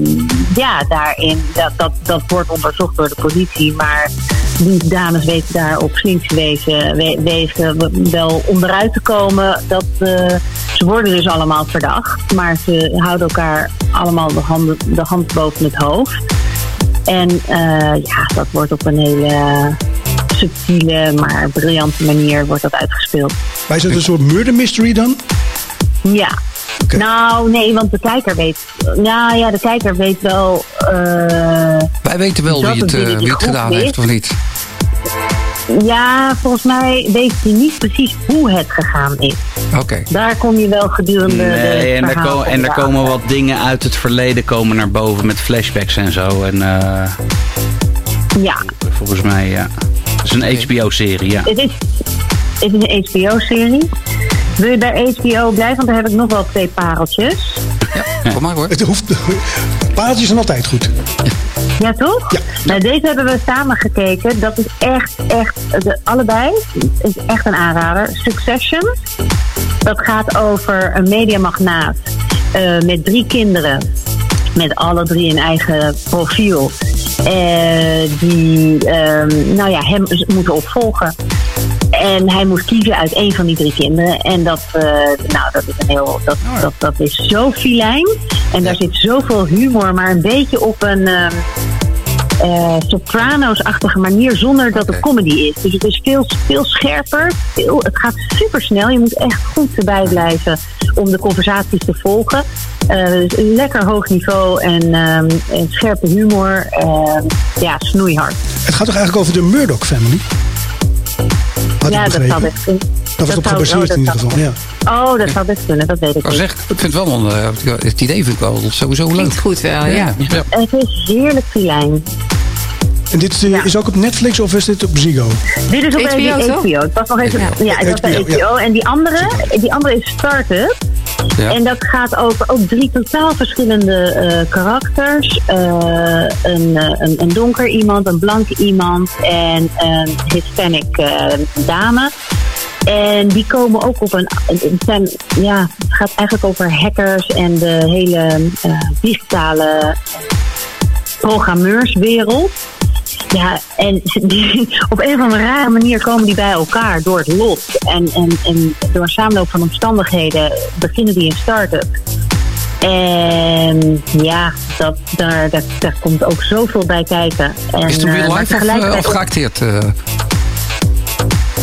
ja, daarin, dat, dat, dat wordt onderzocht door de politie. Maar die dames weten daar op slinkse wezen, we- wegen wel onderuit te komen. Dat, ze worden dus allemaal verdacht. Maar ze houden elkaar allemaal de, handen, de hand boven het hoofd. En ja, dat wordt op een hele subtiele, maar briljante manier wordt dat uitgespeeld. Maar is het een soort murder mystery dan? Ja. Nou, nee, want de kijker weet. Nou ja, de kijker weet wel. eh, Wij weten wel dat wie het, eh, wie het gedaan heeft, of niet? ja, volgens mij weet je niet precies hoe het gegaan is. Oké. Daar kom je wel gedurende. de Nee, en er, ko- en er komen wat dingen uit het verleden komen naar boven met flashbacks en zo. En eh, Ja, volgens mij, ja. Het is een HBO-serie, ja. het is, het is een HBO-serie. Wil je bij HBO blijven? Want daar heb ik nog wel twee pareltjes. Ja, kom maar hoor. Het hoeft, paaltjes zijn altijd goed. Ja, toch? Ja. Nou, deze hebben we samen gekeken. Dat is echt, echt, de, allebei is echt een aanrader. Succession. Dat gaat over een mediamagnaat eh, met drie kinderen. Met alle drie een eigen profiel. Eh, die ehm, nou ja, hem moeten opvolgen. En hij moest kiezen uit één van die drie kinderen. En dat, eh, nou, dat is een heel. Dat, dat, dat is zo filijn. En daar zit zoveel humor, maar een beetje op een. ehm, eh, Sopranos-achtige manier zonder dat het comedy is. Dus het is veel, veel scherper. Veel, het gaat super snel. Je moet echt goed erbij blijven om de conversaties te volgen. Eh, lekker hoog niveau en, ehm, en scherpe humor. Ehm, ja, snoeihard. Het gaat toch eigenlijk over de Murdoch family? Had ja, ik dat zou best kunnen. Dat was op gebaseerd oh, in ieder geval. Ja. Oh, dat zou best kunnen. Dat weet ik niet. zeggen, ik vind het wel een, eh, het idee vind ik wel sowieso leuk. Klinkt goed wel, ja. ja. Het is heerlijk filijn. En dit eh, Ja. is ook op Netflix of is dit op Ziggo? Dit is op HBO, HBO. Het was nog even, Ja. ja, het was bij HBO. En die andere, die andere is Startup. Ja. En dat gaat over ook drie totaal verschillende eh, karakters. Eh, een, eh, een, een donker iemand, een blank iemand en een Hispanic dame. En die komen ook op een. Het, zijn, ja, het gaat eigenlijk over hackers en de hele eh, digitale programmeurswereld. Ja, en die, op een of andere rare manier komen die bij elkaar door het lot. En, en, en door een samenloop van omstandigheden beginnen die een start-up. En ja, dat, daar, daar, daar komt ook zoveel bij kijken. En, Is het eh, real maar life of, eh, of geacteerd? eh?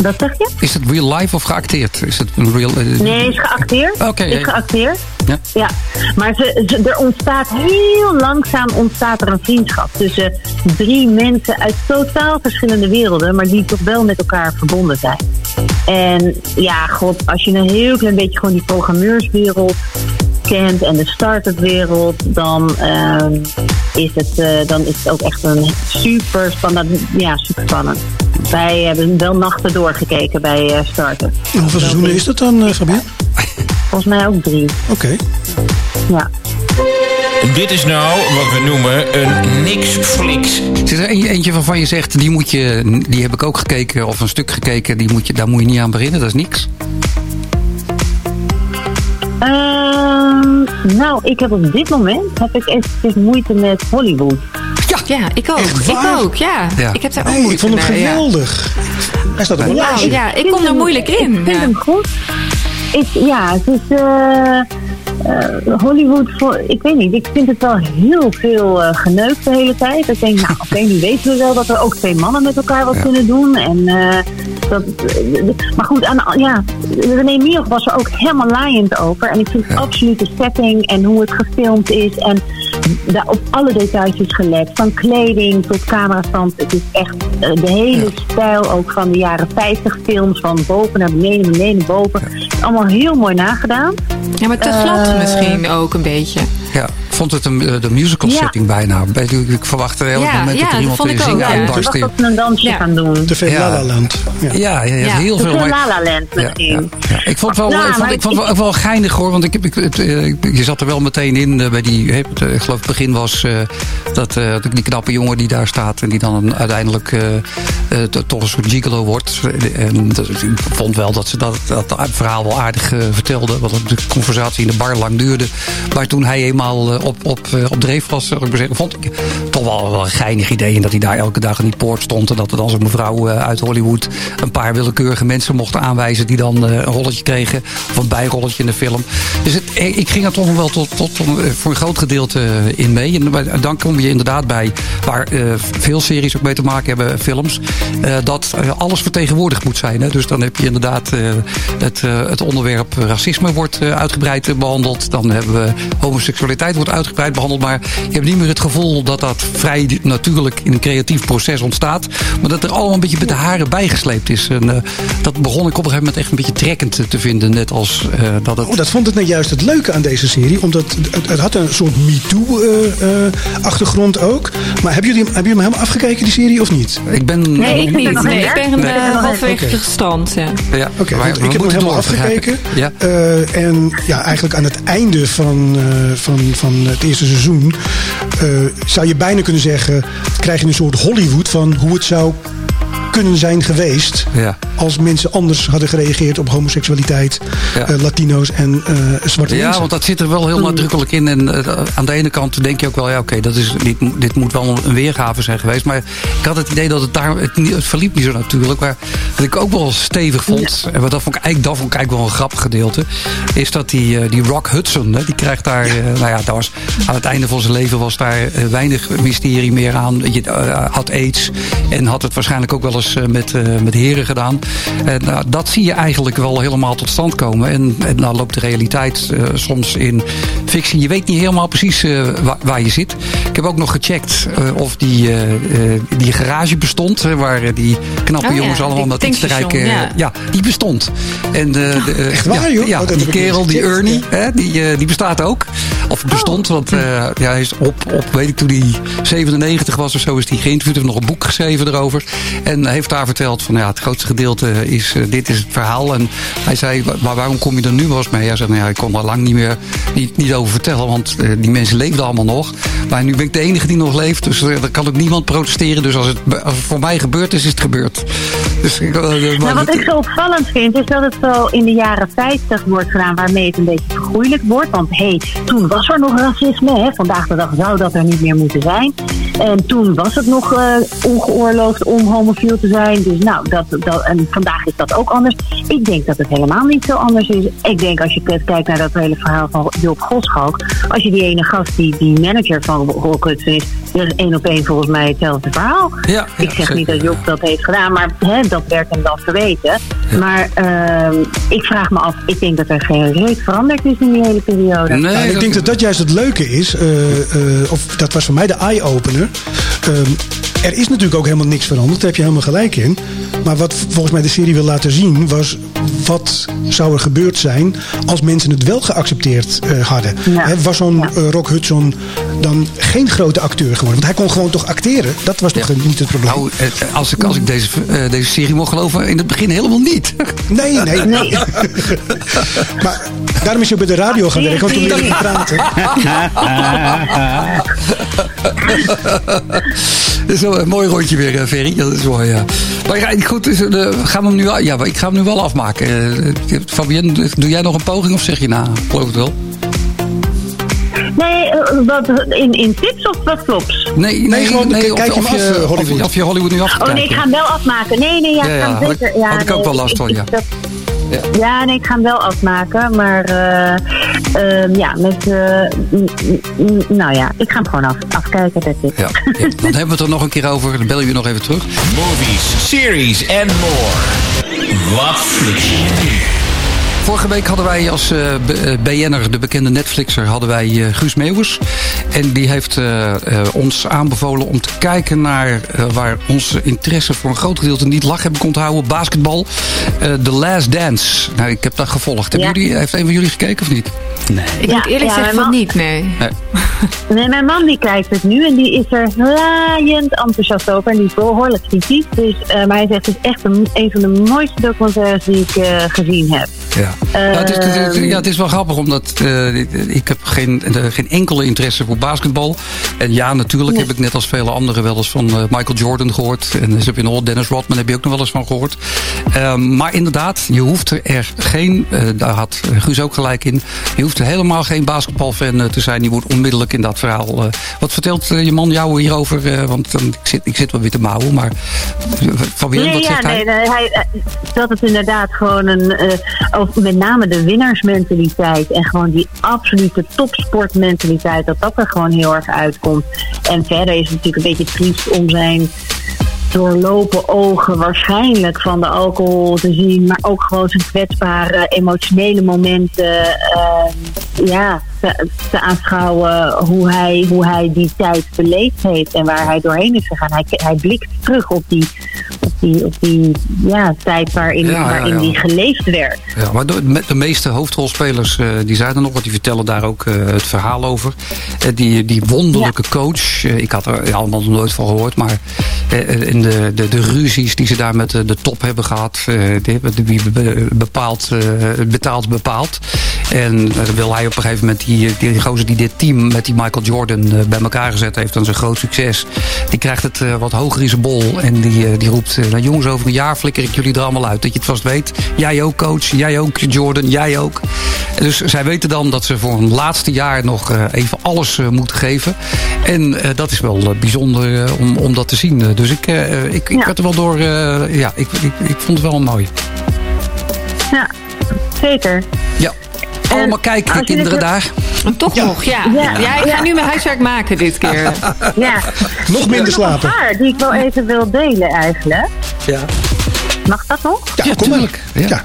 Wat zeg je? is het real life of geacteerd? Is het een real... eh, Nee, is geacteerd. Oké, is geacteerd. Ja. Ja, maar ze, ze- er ontstaat heel langzaam ontstaat er een vriendschap tussen drie mensen uit totaal verschillende werelden, maar die toch wel met elkaar verbonden zijn. En ja, god, als je een heel klein beetje gewoon die programmeurswereld kent en de start-up wereld, dan, ehm, is het, eh, dan is het ook echt een super spannend. Ja, super spannend. Wij hebben wel nachten doorgekeken bij uh, Startup. Hoeveel seizoenen is dat dan, uh? Volgens mij ook drie. Oké. Ja. Dit is nou wat we noemen een niks-flix. Is er eentje waarvan je zegt, die, moet je, die heb ik ook gekeken, of een stuk gekeken, die moet je, daar moet je niet aan beginnen, dat is niks? Uh, nou, ik heb op dit moment heb ik eventjes moeite met Hollywood. Ja, ja ik ook. Ik ook, ja. ja. Ik heb daar ook nee, moeite ik vond hem geweldig. Ja. Hij staat op een ja, ja, ik kom er moeilijk in. Ik vind hem goed. Ik, ja, het is... Uh, uh, Hollywood, voor, ik weet niet, ik vind het wel heel veel uh, geneukt de hele tijd. Ik denk, nou oké, okay, nu weten we wel dat er ook twee mannen met elkaar wat ja. kunnen doen. En, uh, dat, maar goed, aan, ja, René Mioch was er ook helemaal laaiend over. En ik vind ja. absoluut de setting en hoe het gefilmd is. En daar op alle details is gelet. Van kleding tot camerastand. Het is echt de hele ja. stijl ook van de jaren 50 films. Van boven naar beneden, beneden naar boven. Allemaal heel mooi nagedaan. Ja, maar te glad misschien ook een beetje. Ja, vond het een, de musical setting ja. bijna. Ik verwachtte heel ja, moment dat er iemand in zingen uitbarst. Ik dacht dat ze een dansje gaan doen. Te veel La La Land. Ja, ja, ja, heel Te veel. veel La La Land misschien. Ik vond het wel, Nou, ik vond, maar ik vond het wel, wel geinig hoor. Want ik, ik, het, eh, je zat er wel meteen in uh, bij die... het, ik geloof het begin was uh, dat uh, die knappe jongen die daar staat... en die dan uiteindelijk toch een soort gigolo wordt. En dat, ik vond wel dat ze dat, dat verhaal wel aardig vertelde. Want de conversatie in de bar lang duurde. Maar toen hij eenmaal op, op, op dreef was, zal ik maar zeggen, vond ik toch wel, wel een geinig idee. En dat hij daar elke dag in die poort stond. En dat er dan zo'n mevrouw uit Hollywood een paar willekeurige mensen mochten aanwijzen... die dan een rolletje kregen. Of een bijrolletje in de film. Dus het, ik ging er toch wel tot, tot, voor een groot gedeelte in mee. En dan kom je inderdaad bij, waar veel series ook mee te maken hebben, films... Dat alles vertegenwoordigd moet zijn. Hè? Dus dan heb je inderdaad het, het onderwerp racisme wordt uitgebreid behandeld. Dan hebben we homoseksualiteit wordt uitgebreid behandeld. Maar je hebt niet meer het gevoel dat dat vrij natuurlijk in een creatief proces ontstaat. Maar dat er allemaal een beetje met de haren bijgesleept is. En dat begon ik op een gegeven moment echt een beetje trekkend te vinden. Net als dat het... Oh, dat vond ik nou juist het leuke aan deze serie. Omdat het, het had een soort MeToo-achtergrond uh, uh, ook. Maar hebben jullie, hebben jullie hem helemaal afgekeken, die serie, of niet? Ik ben... Nee, ik, niet. Nee, ik ben nee. halfwege okay. gestand. Ja, ja oké. Okay, ik heb hem helemaal afgekeken. Ja. Uh, en ja, eigenlijk aan het einde van, uh, van, van het eerste seizoen... zou je bijna kunnen zeggen... krijg je een soort Hollywood van hoe het zou kunnen zijn geweest... Ja. Als mensen anders hadden gereageerd op homoseksualiteit, Ja. uh, Latino's en uh, zwarte Ja, mensen. want dat zit er wel heel nadrukkelijk in. En uh, aan de ene kant denk je ook wel, ja, oké, dat is dit, dit moet wel een weergave zijn geweest. Maar ik had het idee dat het daar, het, het verliep niet zo natuurlijk. Maar wat ik ook wel stevig vond, en wat dat vond ik eigenlijk, dat vond ik eigenlijk wel een grappig gedeelte, is dat die, die Rock Hudson, hè, die krijgt daar, ja. nou ja, dat was, aan het einde van zijn leven was daar weinig mysterie meer aan. Je had aids en had het waarschijnlijk ook wel eens met, met heren gedaan. En nou, dat zie je eigenlijk wel helemaal tot stand komen. En, en nou loopt de realiteit uh, soms in fictie. Je weet niet helemaal precies uh, waar, waar, je zit. Ik heb ook nog gecheckt uh, of die, die garage bestond. waar die knappe oh, jongens ja, allemaal met iets te rijken. Ja. ja. die bestond. En de, oh, echt waar, joh? Ja, oh, die kerel, die Ernie, hè, die, die bestaat ook. Of bestond, oh. want ja, hij is op, op, weet ik, toen hij 97 was of zo, is hij geïnterviewd. Heeft nog een boek geschreven erover. En heeft daar verteld van ja, het grootste gedeelte is, uh, dit is het verhaal. En hij zei, maar waarom kom je er nu eens mee? Hij zei, nou ja, ik kon er lang niet meer niet, niet over vertellen, want uh, die mensen leefden allemaal nog. Maar nu ben ik de enige die nog leeft, dus uh, er kan ook niemand protesteren. Dus als het, voor mij gebeurd is, is het gebeurd. Dus, nou, wat ik zo opvallend vind, is dat het zo in de jaren 50 wordt gedaan, waarmee het een beetje vergoeilijk wordt. Want hé, hey, toen was er nog racisme, hè? vandaag de dag zou dat er niet meer moeten zijn. En toen was het nog ongeoorloofd om homofiel te zijn. Dus nou, dat, dat, vandaag is dat ook anders. Ik denk dat het helemaal niet zo anders is. Ik denk als je kijkt naar dat hele verhaal van Job Goschalk. Als je die ene gast, die, die manager van Rock Hudson is. Dat is één op één volgens mij hetzelfde verhaal. Ja, ik zeg zeker, niet dat Job ja. dat heeft gedaan, maar hè, dat werkt hem dan te weten. Ja. Maar uh, ik vraag me af, ik denk dat er geen reet veranderd is in die hele periode. Nee, nou, ik denk dat dat juist het leuke is. Uh, uh, of dat was voor mij de eye-opener. Er is natuurlijk ook helemaal niks veranderd. Daar heb je helemaal gelijk in. Maar wat volgens mij de serie wil laten zien was... wat zou er gebeurd zijn als mensen het wel geaccepteerd uh, hadden. Ja. Was zo'n Ja. eh, Rock Hudson dan geen grote acteur geworden? Want hij kon gewoon toch acteren? Dat was toch niet het probleem? Nou, eh, als ik, als ik deze, eh, deze serie mocht geloven, in het begin helemaal niet. Nee, nee, nee. maar daarom is je bij de radio gaan werken, want toen leerde je praten. Wel een mooi rondje weer, eh, Ferry. Dat is mooi, ja. Maar ja, goed, dus, eh, gaan we hem nu, al- ja, ik ga hem nu wel afmaken. Eh, Fabienne, doe jij nog een poging of zeg je nou? Ik geloof het wel. Nee, wat, in, in tips of wat flops? Nee, nee, gewoon, nee, kijk of, of, af, je, of, Hollywood. je- of je Hollywood nu af Oh nee, ik ga hem wel afmaken. Nee, nee, ja, Ja, ik ga ja, zeker. ik- Ja, had ik ook nee, wel last van, ja. dat- Ja. ja, nee, ik ga hem wel afmaken. Maar eh, ehm, ja, met. eh, nou ja, ik ga hem gewoon af, afkijken. Dat is. Ja, ja, dan hebben we het er nog een keer over. Dan bellen we je nog even terug. Movies, series en more. Wat fliks je nu? Vorige week hadden wij als eh, B- eh, BN'er, de bekende Netflixer, hadden wij eh, Guus Meeuwers. En die heeft eh, eh, ons aanbevolen om te kijken naar waar onze interesse voor een groot gedeelte niet lag hebben kon houden. Basketbal. Eh, The Last Dance. Nou, ik heb dat gevolgd. Ja. jullie, heeft een van jullie gekeken of niet? Nee. Ik Ja, moet eerlijk ja, zeggen van niet, nee. Nee, mijn man die kijkt het nu en die is er laaiend enthousiast over. En die is behoorlijk kritisch. Dus, eh, maar hij zegt het is echt een, een van de mooiste documentaires die ik eh, gezien heb. Ja. Ehm, Nou, het, is, het is- ja, het is wel grappig, omdat eh, ik heb geen, eh, geen enkele interesse voor basketbal. En ja, natuurlijk heb ik net als vele anderen wel eens van eh, Michael Jordan gehoord. En dus heb je nog Dennis Rodman heb je ook nog wel eens van gehoord. Ehm, maar inderdaad, je hoeft er geen, daar had Guus ook gelijk in, je hoeft er helemaal geen basketbalfan te zijn. Je moet onmiddellijk in dat verhaal. wat vertelt je man jou hierover? Want ik, zit, ik zit wel weer te mouwen, maar Fabienne, Nee, wat ja, zegt hij? nee, nee, hij, dat het inderdaad gewoon een, met name de winnaarsmentaliteit en gewoon die absolute topsportmentaliteit, dat dat er gewoon heel erg uitkomt. En verder is het natuurlijk een beetje triest om zijn doorlopen ogen waarschijnlijk van de alcohol te zien, maar ook gewoon zijn kwetsbare emotionele momenten eh, ja, te, te aanschouwen hoe hij, hoe hij die tijd beleefd heeft en waar hij doorheen is gegaan. Hij, hij blikt terug op die, op die, op die ja, tijd waarin, Ja, ja, waarin ja. die geleefd werd. Ja, maar de, met de meeste hoofdrolspelers, eh, die zeiden nog wat, die vertellen daar ook eh, het verhaal over. Eh, die, die wonderlijke coach, ik had er allemaal nog nooit van gehoord, maar in de, de, de ruzies die ze daar met de, top hebben gehad, eh, die wie be- bepaalt, betaalt bepaalt. En wil hij op een gegeven moment, die, die gozer die dit team met die Michael Jordan eh, bij elkaar gezet heeft, dan zijn groot succes. Die krijgt het eh, wat hoger in zijn bol en die, eh, die roept, eh, nou jongens over een jaar flikker ik jullie er allemaal uit. Dat je het vast weet. Jij ook coach, jij ook Jordan, jij ook. Dus zij weten dan dat ze voor een laatste jaar nog eh, even alles eh, moeten geven. En eh, dat is wel eh, bijzonder eh, om, om dat te zien. Eh, Dus ik, eh, ik, ik Ja. werd er wel door, eh, ja, ik, ik, ik vond het wel mooi. Ja, zeker. Ja, allemaal kijken je kinderen dit- daar. Toch nog, ja. Ja. ja. ik ga nu mijn huiswerk maken dit keer. Ja. Nog minder slapen. een paar die ik wel even wil delen eigenlijk. Ja, Mag dat nog? Ja, Ja, kom maar. tuurlijk. Ja.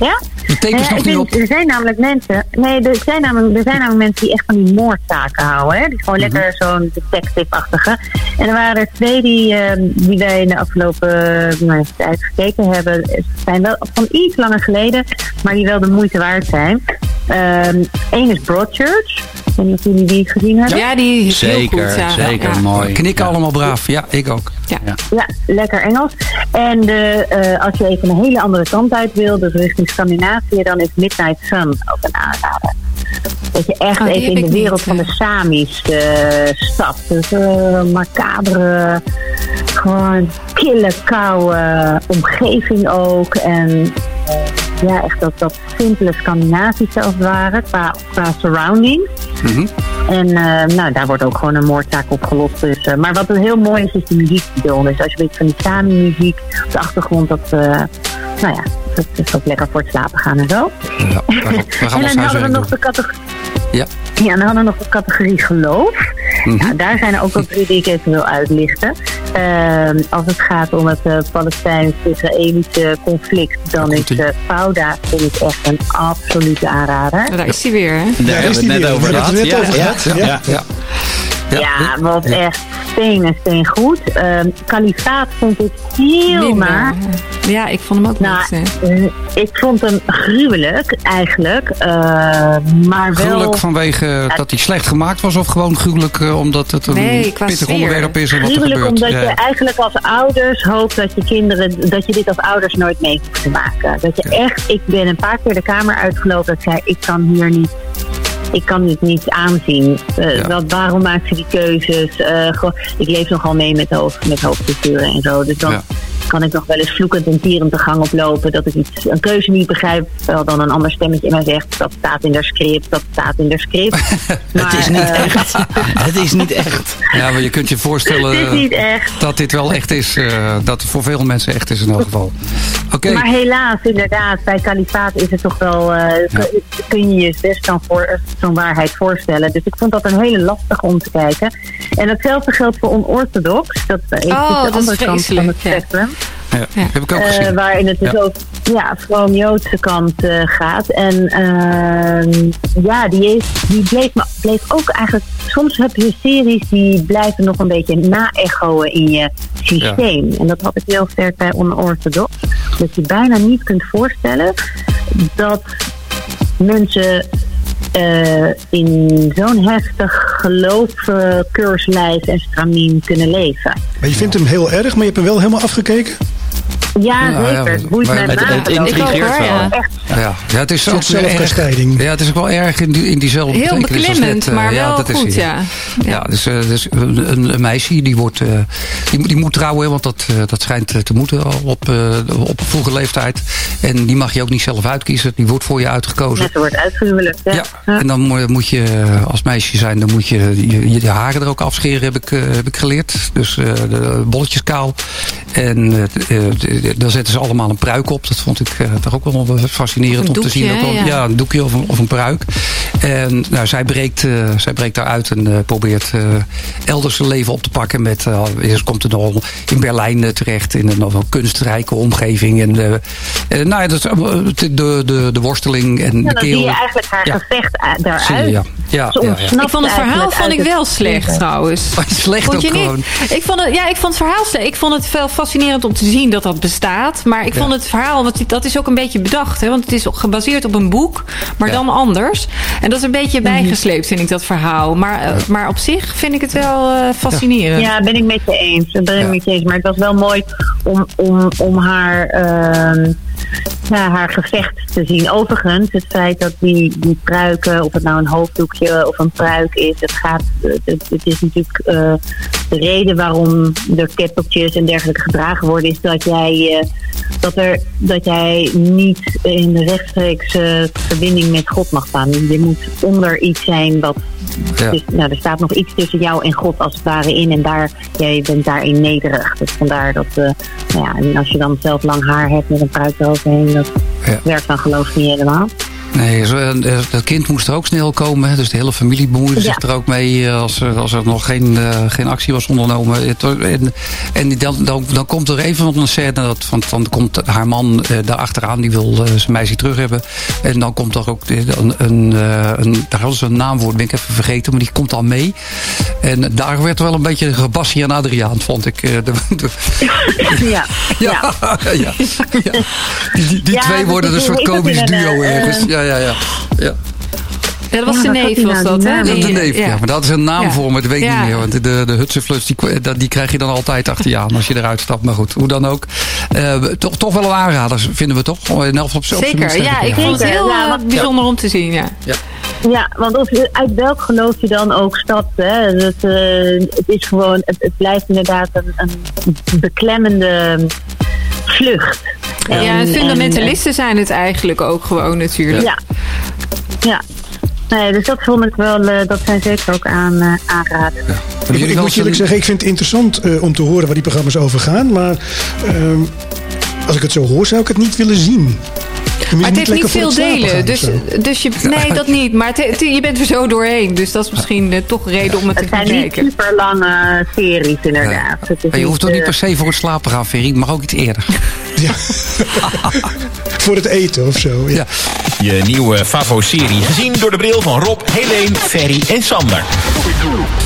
Ja. De nog niet op. Er zijn namelijk mensen. Nee, er zijn namelijk, er zijn namelijk mensen die echt van die moordzaken houden. Hè? Die gewoon Mhm. lekker zo'n detective-achtige. En er waren er twee die, ehm, die wij in de afgelopen eh, nou, tijd gekeken hebben. Het zijn wel van iets langer geleden, maar die wel de moeite waard zijn. Eén is Broadchurch. Ik weet niet of jullie die gezien hebben. Ja, die is heel Zeker, goed. Ja. zeker. Ja. Mooi. Knikken Ja. allemaal braaf. Ja, ik ook. Ja. Ja, lekker Engels. En de, eh, als je even een hele andere kant uit wil, dus richting Scandinavië, dan is Midnight Sun ook een aanrader. Dat je echt Oh, even in de wereld niet, van de. Samis eh stapt. Dus eh macabere, gewoon kille, koude omgeving ook. En ja, echt dat, dat simpele Scandinavische als het ware, qua, qua surroundings. Mhm. En eh, nou, daar wordt ook gewoon een moordzaak opgelost. Dus, eh, maar wat heel mooi is, is de muziek die eronder is. Als je beetje van die Sami-muziek op de achtergrond, dat, eh, nou ja, dat is ook lekker voor het slapen gaan en zo. Ja, en dan hadden we nog de categorie. Ja. Ja, en dan hadden we nog de categorie geloof. Mhm. Nou, daar zijn er ook wel drie die ik even wil uitlichten. Ehm, als het gaat om het eh, Palestijns-Israëlische conflict, dan is uh, Fauda vind ik echt een absolute aanrader. Daar is hij weer, hè? Daar Daar hebben is we het net weer. over gehad. het net over Ja, ja, Ja. Ja. Ja. Wat ja. echt steen en steen goed. Ehm Kalifaat vond ik heel naar. Ja, ik vond hem ook Nou, niet. eh. ik vond hem gruwelijk eigenlijk. eh, maar wel... Gruwelijk vanwege dat hij slecht gemaakt was of gewoon gruwelijk eh, omdat het een Nee, pittig onderwerp is en wat er Gruwelijk gebeurt. omdat Ja. je eigenlijk als ouders hoopt dat je kinderen, dat je dit als ouders nooit mee hoeft te maken. Dat je echt, ik ben een paar keer de kamer uitgelopen dat ik zei, ik kan hier niet, ik kan dit niet aanzien. Eh, Ja. wat, waarom maakt ze die keuzes? Gewoon, ik leef nogal mee met, hoofd, met hoofdculturen en zo. Dus dan Ja. Kan ik nog wel eens vloekend en tierend de gang oplopen dat ik iets, een keuze niet begrijp. Terwijl dan een ander stemmetje in mij zegt, dat staat in de script, dat staat in de script. Het is niet eh, echt. Het is niet echt. Ja, maar je kunt je voorstellen dat dit wel echt is. eh, dat het voor veel mensen echt is in elk geval. Oké, Maar helaas, inderdaad, bij kalifaat is het toch wel. eh, kun- Kun je je best dan voor zo'n waarheid voorstellen. Dus ik vond dat een hele lastige om te kijken. En hetzelfde geldt voor onorthodox. Dat is Oh, de dat is andere kant van het vreselijk, ja. heb ik ook Eh, gezien. waarin het dus Ja. ook ja, vroom-Joodse kant eh, gaat. En ehm, ja, die, heeft, die bleef, bleef ook eigenlijk... Soms heb je series die blijven nog een beetje na-echoen in je systeem. En dat had ik heel sterk bij Unorthodox. Dat je bijna niet kunt voorstellen dat mensen... eh, in zo'n heftig geloof, keurslijf en stramien kunnen leven. Maar je vindt hem heel erg, maar je hebt hem wel helemaal afgekeken? Ja, Ja, ja, zeker. Het boeit maar mij het- intrigeert wel. ja. Ja, ja het is ook zelfkastijding. Ja, het is ook wel erg in, die, in diezelfde Heel betekenis als beklemmend, net, eh, maar ja, wel dat is goed, ja. Ja, dus, eh, dus een, meisje die, wordt, eh, die, moet- die moet trouwen, want dat, dat schijnt te moeten al op, eh, op een vroege leeftijd. En die mag je ook niet zelf uitkiezen, die wordt voor je uitgekozen. net wordt uitgehuwelijkd. Ja. Ja, Ja. en dan moet- je als meisje zijn, dan moet je je, je haren er ook afscheren, heb ik, eh, heb ik geleerd. Dus eh, de bolletjes kaal. En eh, dan zetten ze allemaal een pruik op. Dat vond ik eh, toch ook wel fascinerend Een om te zien. Ook wel-? Ja. ja, een doekje of een, of een pruik. En nou, zij, breekt, eh, zij breekt daaruit en eh, probeert eh, elders een leven op te pakken. Met, eh, eerst komt ze nog in Berlijn terecht, in een nog wel kunstrijke omgeving. En, nou ja, dat is, de, de, de, de worsteling en Ja, de dan zie je eigenlijk haar Ja. gevecht daaruit. je, ja. Ja, ja, ja. Ik vond het verhaal vond ik het wel slecht trouwens. Slecht Vond ook je gewoon. niet? Ik vond het, ja, ik vond het verhaal slecht. Ik vond het wel fascinerend om te zien dat dat bestaat. Maar ik vond het verhaal, want dat is ook een beetje bedacht. Hè, want het is gebaseerd op een boek, maar Ja. dan anders. En dat is een beetje Mhm. bijgesleept, vind ik, dat verhaal. Maar, eh, maar op zich vind ik het wel eh, fascinerend. Ja, ben ik met je eens. Dat ben ik Ja. met je eens. Maar het was wel mooi om, om, om haar, ehm, ja, haar gevecht te zien. Overigens, het feit dat die, die pruiken, of het nou een hoofddoekje of een pruik is, het, gaat, het, het is natuurlijk eh, de reden waarom er keppeltjes en dergelijke gedragen worden, is dat jij, eh, dat er, dat jij niet in de rechtstreekse verbinding met God mag staan. Je moet onder iets zijn wat Ja. dus, nou, er staat nog iets tussen jou en God als het ware in. En daar, jij bent daarin nederig. Dus vandaar dat, eh, nou ja, en als je dan zelf lang haar hebt met een pruik eroverheen, dat Ja. werkt dan geloof ik niet helemaal. Nee, zo, eh, dat kind moest er ook snel komen. Dus de hele familie bemoeide zich Ja. er ook mee eh, als, er- als er nog geen, eh, geen actie was ondernomen. En en dan, dan, dan komt er even een scène, dat, dan komt haar man daar achteraan, die wil zijn meisje terug hebben. En dan komt er ook een, een, een daar hadden ze een naam voor, dat ben ik even vergeten, maar die komt dan mee. En daar werd wel een beetje gebassie en Adriaan, vond ik. de, de- Ja, ja. ja, ja. Die, die, twee worden een soort komisch duo ergens. Ja, ja, ja. ja. Ja, dat was Ja, de neef, was nou, dat, hè? de neef, ja. Maar dat is een naam Ja. voor, maar dat weet ik Ja. niet meer. Want de, de Hutsenfluts, die, dat- die krijg je dan altijd achter je aan als je eruit stapt. Maar goed, hoe dan ook. Eh, toch, toch wel een aanrader, vinden we toch? In op Zeker, ja. Ik vond het heel ja, eh, bijzonder om te zien, ja. Ja, want of, uit welk geloof je dan ook stapt, hè? Dat, eh, het is gewoon, het, het blijft inderdaad een, een beklemmende vlucht. Ja, en En- fundamentalisten zijn het eigenlijk ook gewoon natuurlijk. Ja. Ja. Nee, dus dat vond ik wel, eh, dat zijn zeker ook aan, eh aanraden. Hebben Ik, jullie ik moet je eerlijk zeggen, ik vind het interessant eh, om te horen waar die programma's over gaan. Maar ehm, als ik het zo hoor, zou ik het niet willen zien. Maar het heeft niet veel delen. Dus, dus je, nee, dat niet. Maar het, het- je bent er zo doorheen. Dus dat is misschien eh, toch een reden om het, Het te gaan zijn niet kijken. super lange series, inderdaad. Het je hoeft toch niet eh, per se voor het slapen gaan, Ferry. Ik mag ook iets eerder. Ja. Voor het eten of zo. Ja. Je nieuwe Favo-serie gezien door de bril van Rob, Helene, Ferry en Sander.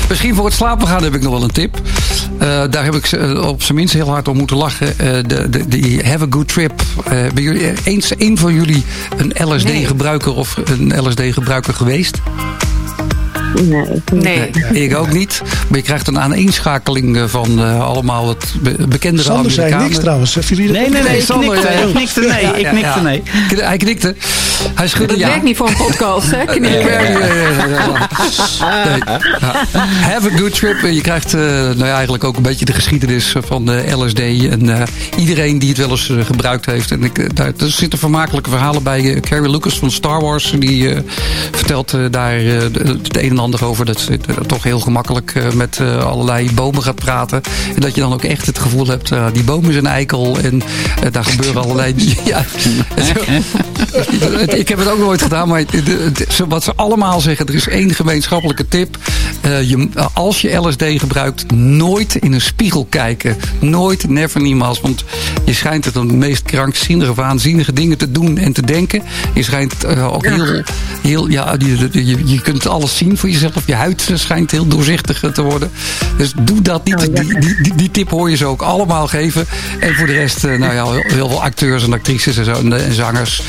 Misschien voor het slapen gaan heb ik nog wel een tip. Uh, daar heb ik uh, op zijn minst heel hard om moeten lachen. Uh, de, de, de Have a Good Trip. ben jullie eens een van jullie een LSD-gebruiker of een LSD-gebruiker geweest? Nee. Nee. nee. Ik ook niet. Maar je krijgt een aaneenschakeling van uh, allemaal het be bekende Sander zei niks trouwens. Nee, nee, nee. nee Sander, ik knikte, ik knikte nee. Ja, ik knikte nee. Hij knikte. Hij schudde dat ja. werkt niet voor een podcast, hè? Have a good trip. Je krijgt uh, nou ja, eigenlijk ook een beetje de geschiedenis van de LSD. En uh, iedereen die het wel eens gebruikt heeft. En ik, daar, er zitten vermakelijke verhalen bij. Carrie Lucas van Star Wars. Die vertelt daar het een en ander over. Dat ze toch heel gemakkelijk met allerlei bomen gaat praten. En dat je dan ook echt het gevoel hebt. die boom is een eikel. En daar gebeuren allerlei... ja, ik heb het ook nooit gedaan, maar wat ze allemaal zeggen, er is één gemeenschappelijke tip. Je, als je LSD gebruikt, nooit in een spiegel kijken. Nooit, never, niemals. Want je schijnt het de meest krankzinnige, waanzinnige dingen te doen en te denken. Je schijnt ook heel, heel ja, je, je, je, kunt alles zien voor jezelf. Je huid schijnt heel doorzichtig te worden. Dus doe dat niet. Die, die, die, die tip hoor je ze ook allemaal geven. En voor de rest, uh, nou ja, heel, heel veel acteurs en actrices en, zo, en, en zangers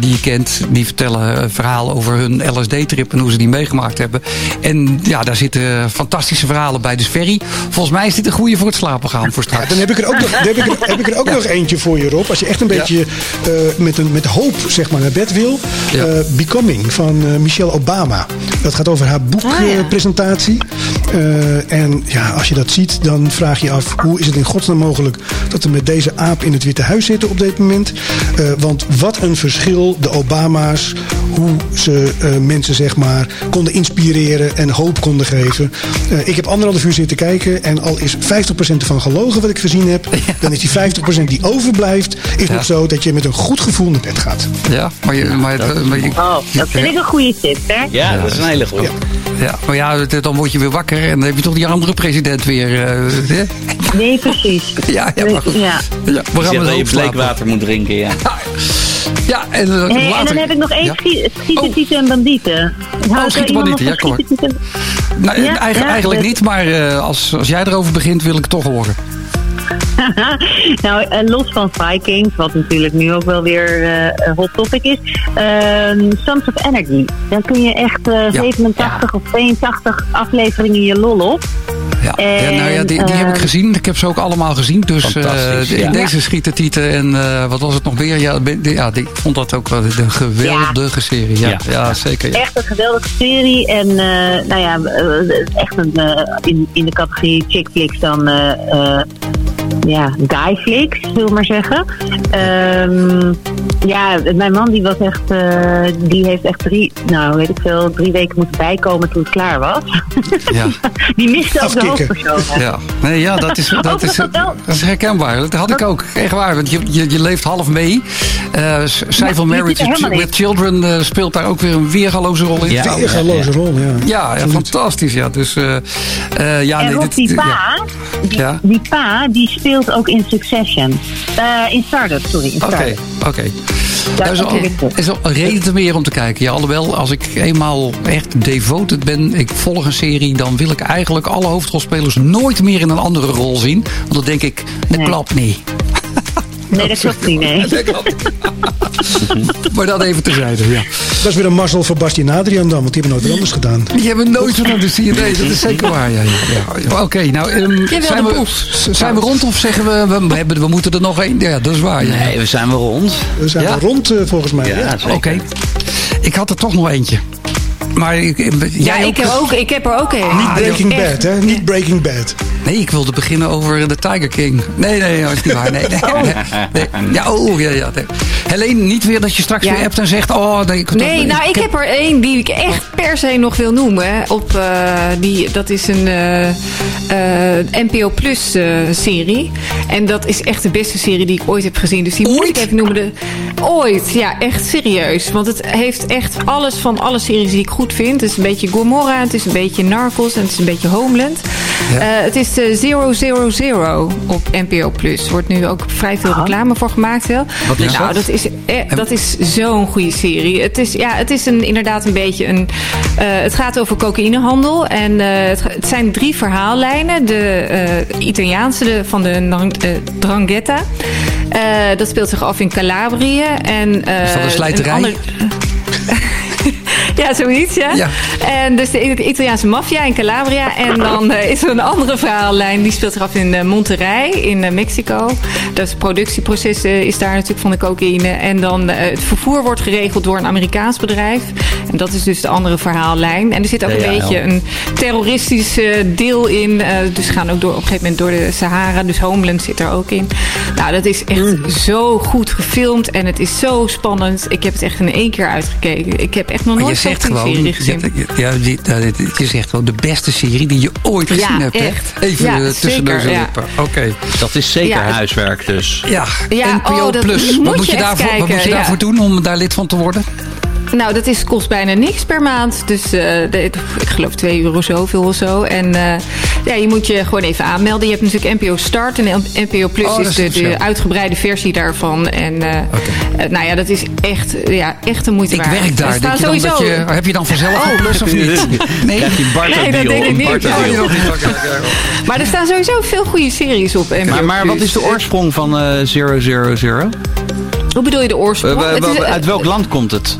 die je kent, die vertellen verhaal over hun LSD-trip en hoe ze die meegemaakt hebben. En ja, daar zitten fantastische verhalen bij. Dus Ferry, volgens mij is dit een goede voor het slapen gaan voor straks. Ja, dan heb ik er ook nog, heb ik er, heb ik er ook ja. nog eentje voor je, Rob. Als je echt een beetje uh, met, een, met hoop zeg maar, naar bed wil. Uh, Becoming van uh, Michelle Obama. Dat gaat over haar boekpresentatie. Ah, en ja, als je dat ziet, dan vraag je af... hoe is het in godsnaam mogelijk dat we met deze aap in het Witte Huis zitten op dit moment? want wat een verschil de Obama's hoe ze uh, mensen zeg maar konden inspireren en hoop konden geven. Uh, ik heb anderhalf uur zitten kijken en al is 50% ervan gelogen wat ik gezien heb, ja. dan is die 50% die overblijft, is ja. nog zo dat je met een goed gevoel naar bed gaat. Ja, maar je, maar, dat, maar je, oh, dat vind ik een goede tip, hè? Ja, dat is een hele goede. Ja, maar ja, dan word je weer wakker en dan heb je toch die andere president weer. Uh, nee, precies. Ja, ja, maar goed. Ja. Ja, we gaan dat je bleekwater moet drinken, ja. Ja, en, uh, hey, later, en dan heb ik nog één ja. schieten, oh. en bandieten. Oh, schieten bandieten, ja, kom maar. Nou, ja? Eigen, ja, eigenlijk dus... niet, maar uh, als, als jij erover begint wil ik het toch horen. nou, los van Vikings, wat natuurlijk nu ook wel weer uh, hot topic is. Uh, Sons of Energy. Dan kun je echt ja. 87 of 82 afleveringen je lol op. Ja, en, ja, nou ja, die, die heb ik gezien. Ik heb ze ook allemaal gezien. Dus uh, in ja. deze schieten tieten en uh, wat was het nog meer? Ja, ja die, ik vond dat ook wel een geweldige serie. Ja, ja. zeker. Echt een geweldige serie. En uh, nou ja, echt een, in, in de categorie chick flicks dan ja, guyflix, zullen we maar zeggen. Um, ja, mijn man die was echt, uh, die heeft echt drie, nou weet ik veel, drie weken moeten bijkomen toen het klaar was. Ja. die miste ook de hoofdpersoon. Ja, nee, ja dat, is, dat, is, dat herkenbaar. Dat had ik ook. Echt waar, want je, je, je leeft half mee. Uh, zij van je Marriage with Children uh, speelt daar ook weer een weergaloze rol in. Ja. Weergaloze rol, ja. Ja, ja, fantastisch. Ja. Dus, uh, uh, ja, en nee, dit- die ja. pa, die, Ja. die pa, die speelt ook in Succession. Eh, in Stardust, sorry. In Oké, oké. Dat is al, is al een reden te meer om te kijken. Ja, alhoewel, als ik eenmaal echt devoted ben, ik volg een serie, dan wil ik eigenlijk alle hoofdrolspelers nooit meer in een andere rol zien. Want dan denk ik, dat Nee. klopt niet. Nee, dat klopt niet, nee. Dat klopt niet. maar dat even terzijde, ja. Dat is weer een mazzel voor Bastien en Adriaan dan, want die hebben nooit wat anders gedaan. Die hebben nooit van de CND, dat is zeker waar. Ja, ja, ja. Oké, nou, ehm, zijn, we, zijn we rond of zeggen we, we, hebben, we moeten er nog één? Ja, dat is waar. Ja. Nee, we zijn weer rond. We zijn Ja? wel rond eh, volgens mij. Ja. Oké. Ik had er toch nog eentje. Maar ik, Ja, jij ik heb, ook, ik heb er ook een. Niet Breaking echt. Bad, hè? Niet Breaking Bad. Nee, ik wilde beginnen over de Tiger King. Nee, nee, dat is niet waar. Nee, nee, nee, nee. Ja, oh, ja, ja. Nee. Helene, niet weer dat je straks Ja. weer appt en zegt... Oh, nee, ik, Nee, nou, ik heb er één die ik echt per se nog wil noemen. Op, eh, die, dat is een eh, eh, NPO Plus eh, serie. En dat is echt de beste serie die ik ooit heb gezien. Dus die moet Ooit? ik even noemen. De, ooit, ja, echt serieus. Want het heeft echt alles van alle series die ik goed vind. Het is een beetje Gomorra, het is een beetje Narcos en het is een beetje Homeland. het is de 000 op NPO Plus. Er wordt nu ook vrij veel reclame voor gemaakt. Wel. Wat is nou, dat? dat is, eh, dat is zo'n goede serie. Het is, ja, het is een, inderdaad een beetje een. eh, het gaat over cocaïnehandel. En eh, het, het zijn drie verhaallijnen. De eh, Italiaanse de, van de eh, Drangheta. Eh, dat speelt zich af in Calabrië. En, eh, Is dat een slijterij? ander- ja, zoiets, ja. Ja. En dus de Italiaanse maffia in Calabria. En dan eh, is er een andere verhaallijn. Die speelt zich af in eh, Monterrey in eh, Mexico. Dat het productieproces is daar natuurlijk van de cocaïne. En dan het vervoer wordt geregeld door een Amerikaans bedrijf. En dat is dus de andere verhaallijn. En er zit ook een beetje een terroristisch deel in. Dus ze gaan ook door, op een gegeven moment door de Sahara. Dus Homeland zit er ook in. Nou, dat is echt Mm. zo goed gefilmd. En het is zo spannend. Ik heb het echt in één keer uitgekeken. Ik heb echt nog je nooit zegt gewoon, je, ja, die- ja, je zegt gewoon de beste serie die je ooit Ja, gezien hebt. hè? echt. Even Ja, eh, tussen neus en ja. lippen. Oké. Dat is zeker huiswerk dus. Ja, Ja, NPO oh, dat Plus. moet Wat moet je daarvoor, wat moet je ja. daarvoor doen om daar lid van te worden? Nou, dat is, kost bijna niks per maand. Dus eh, de- ik geloof 2 euro zoveel of zo. En eh, ja, je moet je gewoon even aanmelden. Je hebt natuurlijk NPO Start en NPO Plus Oh, is is de, de uitgebreide versie daarvan. En eh, nou ja, dat is echt, ja, echt een moeite Ik waard. werk daar. Denk staan je dat sowieso- je, heb je dan vanzelf een Oh. plus of niet? Nee? Dat denk ik niet. Oh, Maar er staan sowieso veel goede series op NPO Maar, maar wat is de oorsprong van eh 000? Hoe bedoel je de oorsprong? Uit welk land komt het?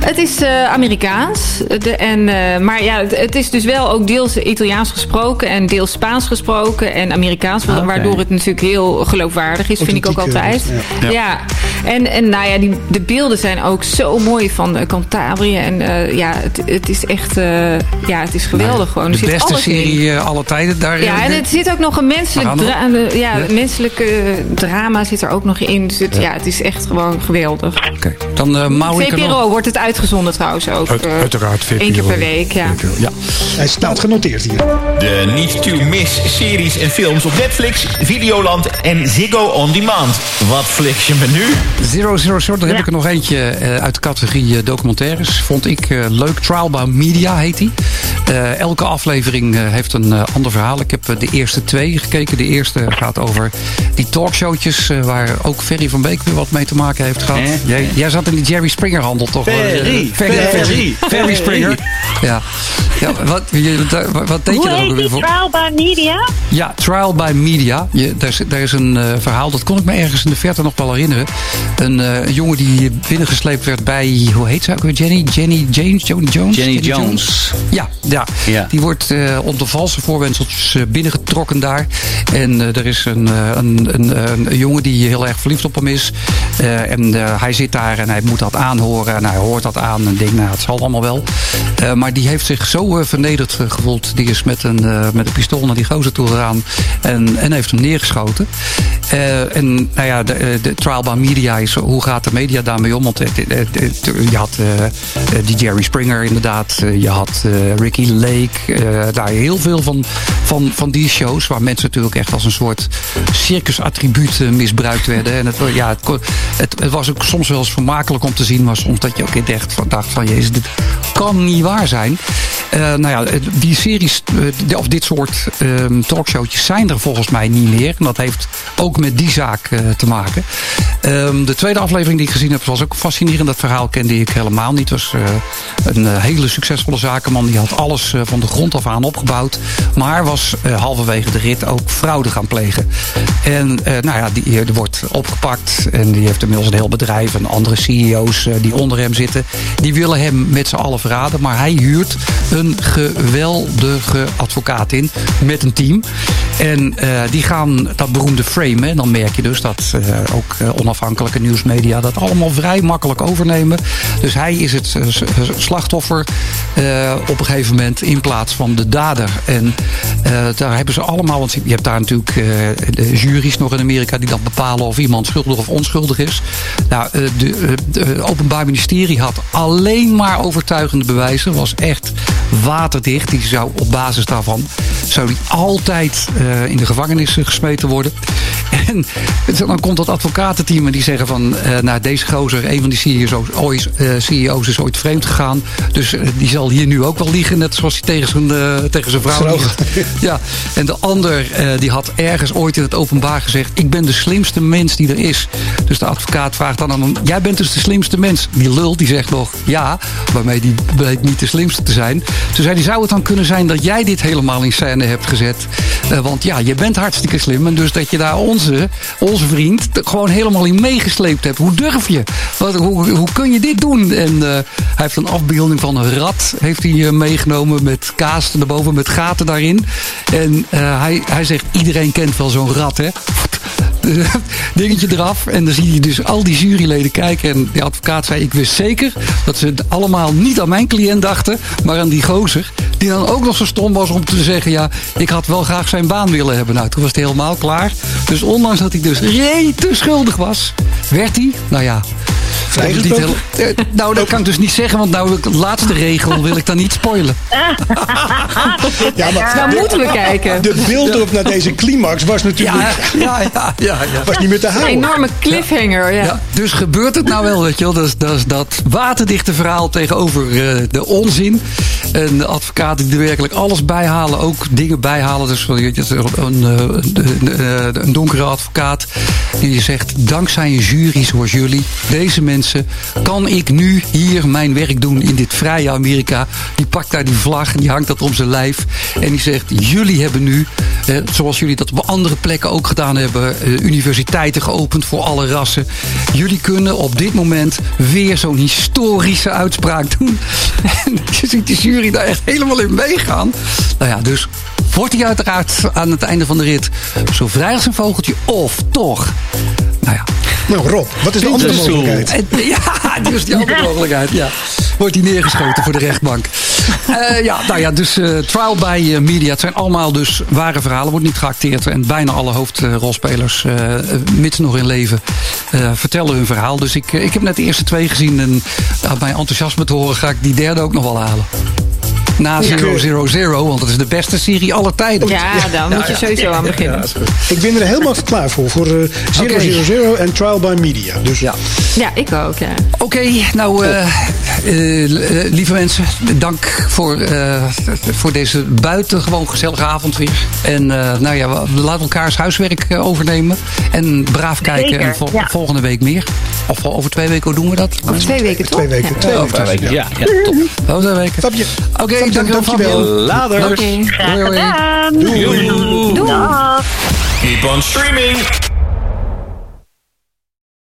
Het is eh, Amerikaans. De, en, eh, maar ja, het, het is dus wel ook deels Italiaans gesproken en deels Spaans gesproken en Amerikaans. Ah. Waardoor het natuurlijk heel geloofwaardig is, vind ik ook altijd. eh, Ja. En, en nou ja, die, de beelden zijn ook zo mooi van uh, Cantabrië. En eh, ja, het, het is echt eh, ja, het is geweldig gewoon. Er De beste in. serie eh, alle tijden. Daar, Ja, en eh, het zit ook nog een menselijk, dra eh, ja, menselijke drama zit er ook nog in. Dus het, ja. het is echt gewoon geweldig. Oké, dan eh Maui VPRO wordt het uitgezonden trouwens ook. Uit- eh, uiteraard. Eén keer per week, ja. Ja. Hij staat genoteerd hier. De niet to miss series en films op Netflix, Videoland en Ziggo On Demand. Wat fliks je me nu? Zero Zero Zero, daar heb ik er nog eentje eh, uit de categorie eh, documentaires. Vond ik eh, leuk. Trial by Media heet die. Eh, elke aflevering eh, heeft een eh, ander verhaal. Ik heb de eerste twee gekeken. De eerste gaat over die talkshowtjes... waar ook Ferry van Beek weer wat mee te maken heeft gehad. Eh? Jij, jij zat in die Jerry Springer handel toch? Ferry, Ferry, Ferry, Ferry, Ferry Springer. Ja. ja wat, je, wat, wat deed Hoe je daar ook weer voor? trial by media? Ja, Trial by Media. Je, daar, is, daar is een eh, verhaal, dat kon ik me ergens in de verte nog wel herinneren. Een, eh, jongen die binnengesleept werd bij, hoe heet ze ook weer? Jenny? Jenny James? Johnny Jones? Jenny Jones. Ja, ja. Ja. die wordt eh onder valse voorwendels eh, binnengetrokken daar. En eh, er is een, een, een, jongen die heel erg verliefd op hem is. En hij zit daar en hij moet dat aanhoren. En hij hoort dat aan en denkt, nou, het zal allemaal wel. Maar die heeft zich zo vernederd gevoeld. Die is met een, met een pistool naar die gozer toe gegaan. En, en heeft hem neergeschoten. En nou ja, de, de trial by media is, hoe gaat de media daarmee om? Want je had die Jerry Springer inderdaad. Je had eh, Ricky Lake. eh, daar heel veel van, van, van die shows. Waar mensen natuurlijk echt als een soort circusattribuut eh, misbruikt werden. En het, ja, het, het, was ook soms wel eens vermakelijk om te zien. Maar soms dat je ook dacht van, dacht van jezus, dit kan niet waar zijn. Eh, nou ja, die series, of dit soort ehm talkshowtjes zijn er volgens mij niet meer. En dat heeft ook met die zaak te maken. Ehm, de tweede aflevering die ik gezien heb was ook fascinerend. Dat verhaal kende ik helemaal niet. Het was een hele succesvolle zakenman. Die had alles eh, van de grond af aan opgebouwd. Maar was eh, halverwege de rit ook fraude gaan plegen. En eh, nou ja, die, die wordt opgepakt. En die heeft inmiddels een heel bedrijf. En andere CEO's die onder hem zitten. Die willen hem met z'n allen verraden. Maar hij huurt een geweldige advocaat in. Met een team. En die gaan dat beroemde framen. En dan merk je dus dat ook onafhankelijke nieuwsmedia dat allemaal vrij makkelijk overnemen. Dus hij is het slachtoffer op een gegeven moment in plaats van de dader. En eh, daar hebben ze allemaal, want je hebt daar natuurlijk eh, de juries nog in Amerika die dan bepalen of iemand schuldig of onschuldig is. Nou, de, eh, Openbaar Ministerie had alleen maar overtuigende bewijzen. Was echt waterdicht. Die zou op basis daarvan zou die altijd uh, in de gevangenis gesmeten worden. En dan komt dat advocatenteam en die zeggen van... Uh, nou, deze gozer, een van die CEO's, ooit, uh, CEO's is ooit vreemd gegaan. Dus die zal hier nu ook wel liegen. Net zoals hij tegen zijn, tegen zijn vrouw liegt. Ja, en de ander die had ergens ooit in het openbaar gezegd... ik ben de slimste mens die er is. Dus de advocaat vraagt dan aan hem... jij bent dus de slimste mens. Die lul die zegt nog ja, waarmee die bleek niet de slimste te zijn. Toen zei hij, zou het dan kunnen zijn dat jij dit helemaal in scène hebt gezet? Uh, want ja, je bent hartstikke slim. En dus dat je daar onze, onze vriend gewoon helemaal in meegesleept hebt. Hoe durf je? Wat, hoe, hoe kun je dit doen? En uh, hij heeft een afbeelding van een rat heeft hij, uh, meegenomen met kaas erboven, met gaten daarin. En hij, hij zegt, iedereen kent wel zo'n rat, hè? dingetje eraf. En dan zie je dus al die juryleden kijken. En de advocaat zei, ik wist zeker dat ze allemaal niet aan mijn cliënt dachten, maar aan die gozer. Die dan ook nog zo stom was om te zeggen, ja, ik had wel graag zijn baan willen hebben. Nou, toen was het helemaal klaar. Dus ondanks dat hij dus rete schuldig was, werd hij, nou ja? Heel, nou, dat kan ik dus niet zeggen, want nou, de laatste regel wil ik dan niet spoilen. ja, maar nou moeten we kijken. De beeldop naar deze climax was natuurlijk... Ja, ja, ja, ja, ja. Was niet meer te houden. Een enorme cliffhanger, ja. ja. dus gebeurt het nou wel, weet je wel. Dat is dat, dat waterdichte verhaal tegenover uh, de onzin. En de advocaten die er werkelijk alles bijhalen, ook dingen bijhalen. Dus een, een, een, een donkere advocaat die zegt, dankzij een jury zoals jullie, deze mensen, kan ik nu hier mijn werk doen in dit vrije Amerika. Die pakt daar die vlag en die hangt dat om zijn lijf. En die zegt, jullie hebben nu, eh, zoals jullie dat op andere plekken ook gedaan hebben, eh, universiteiten geopend voor alle rassen. Jullie kunnen op dit moment weer zo'n historische uitspraak doen. En je ziet die jury daar echt helemaal in meegaan. Nou ja, dus wordt hij uiteraard aan het einde van de rit zo vrij als een vogeltje of toch? Nou ja. Nou Rob, wat is de andere mogelijkheid? Ja, die is die andere mogelijkheid. Ja. Wordt hij neergeschoten voor de rechtbank. Uh, ja, nou ja, dus uh, trial by uh, media. Het zijn allemaal dus ware verhalen. Wordt niet geacteerd. En bijna alle hoofdrolspelers, mits nog in leven, vertellen hun verhaal. Dus ik, ik heb net de eerste twee gezien. En uit mijn enthousiasme te horen ga ik die derde ook nog wel halen. Na 000, want dat is de beste serie aller tijden. Ja, dan moet je sowieso aan beginnen. ik ben er helemaal klaar voor. Voor uh, 000 en Trial by Media. Dus. Ja. ja, ik ook, ja. Oké, okay, nou, uh, uh, lieve mensen, dank voor, voor deze buitengewoon gezellige avond weer. En nou ja, we laten elkaars huiswerk overnemen. En braaf kijken. Zeker, en vol ja. volgende week meer. Of over twee weken, hoe doen we dat? Over twee weken, toch? Twee weken. Over twee weken, ja. ja, top. Over twee weken. Oké, okay, dankjewel Fabio. Later. Okay. Graag gedaan. Doei. Doei. Doei. Keep on streaming.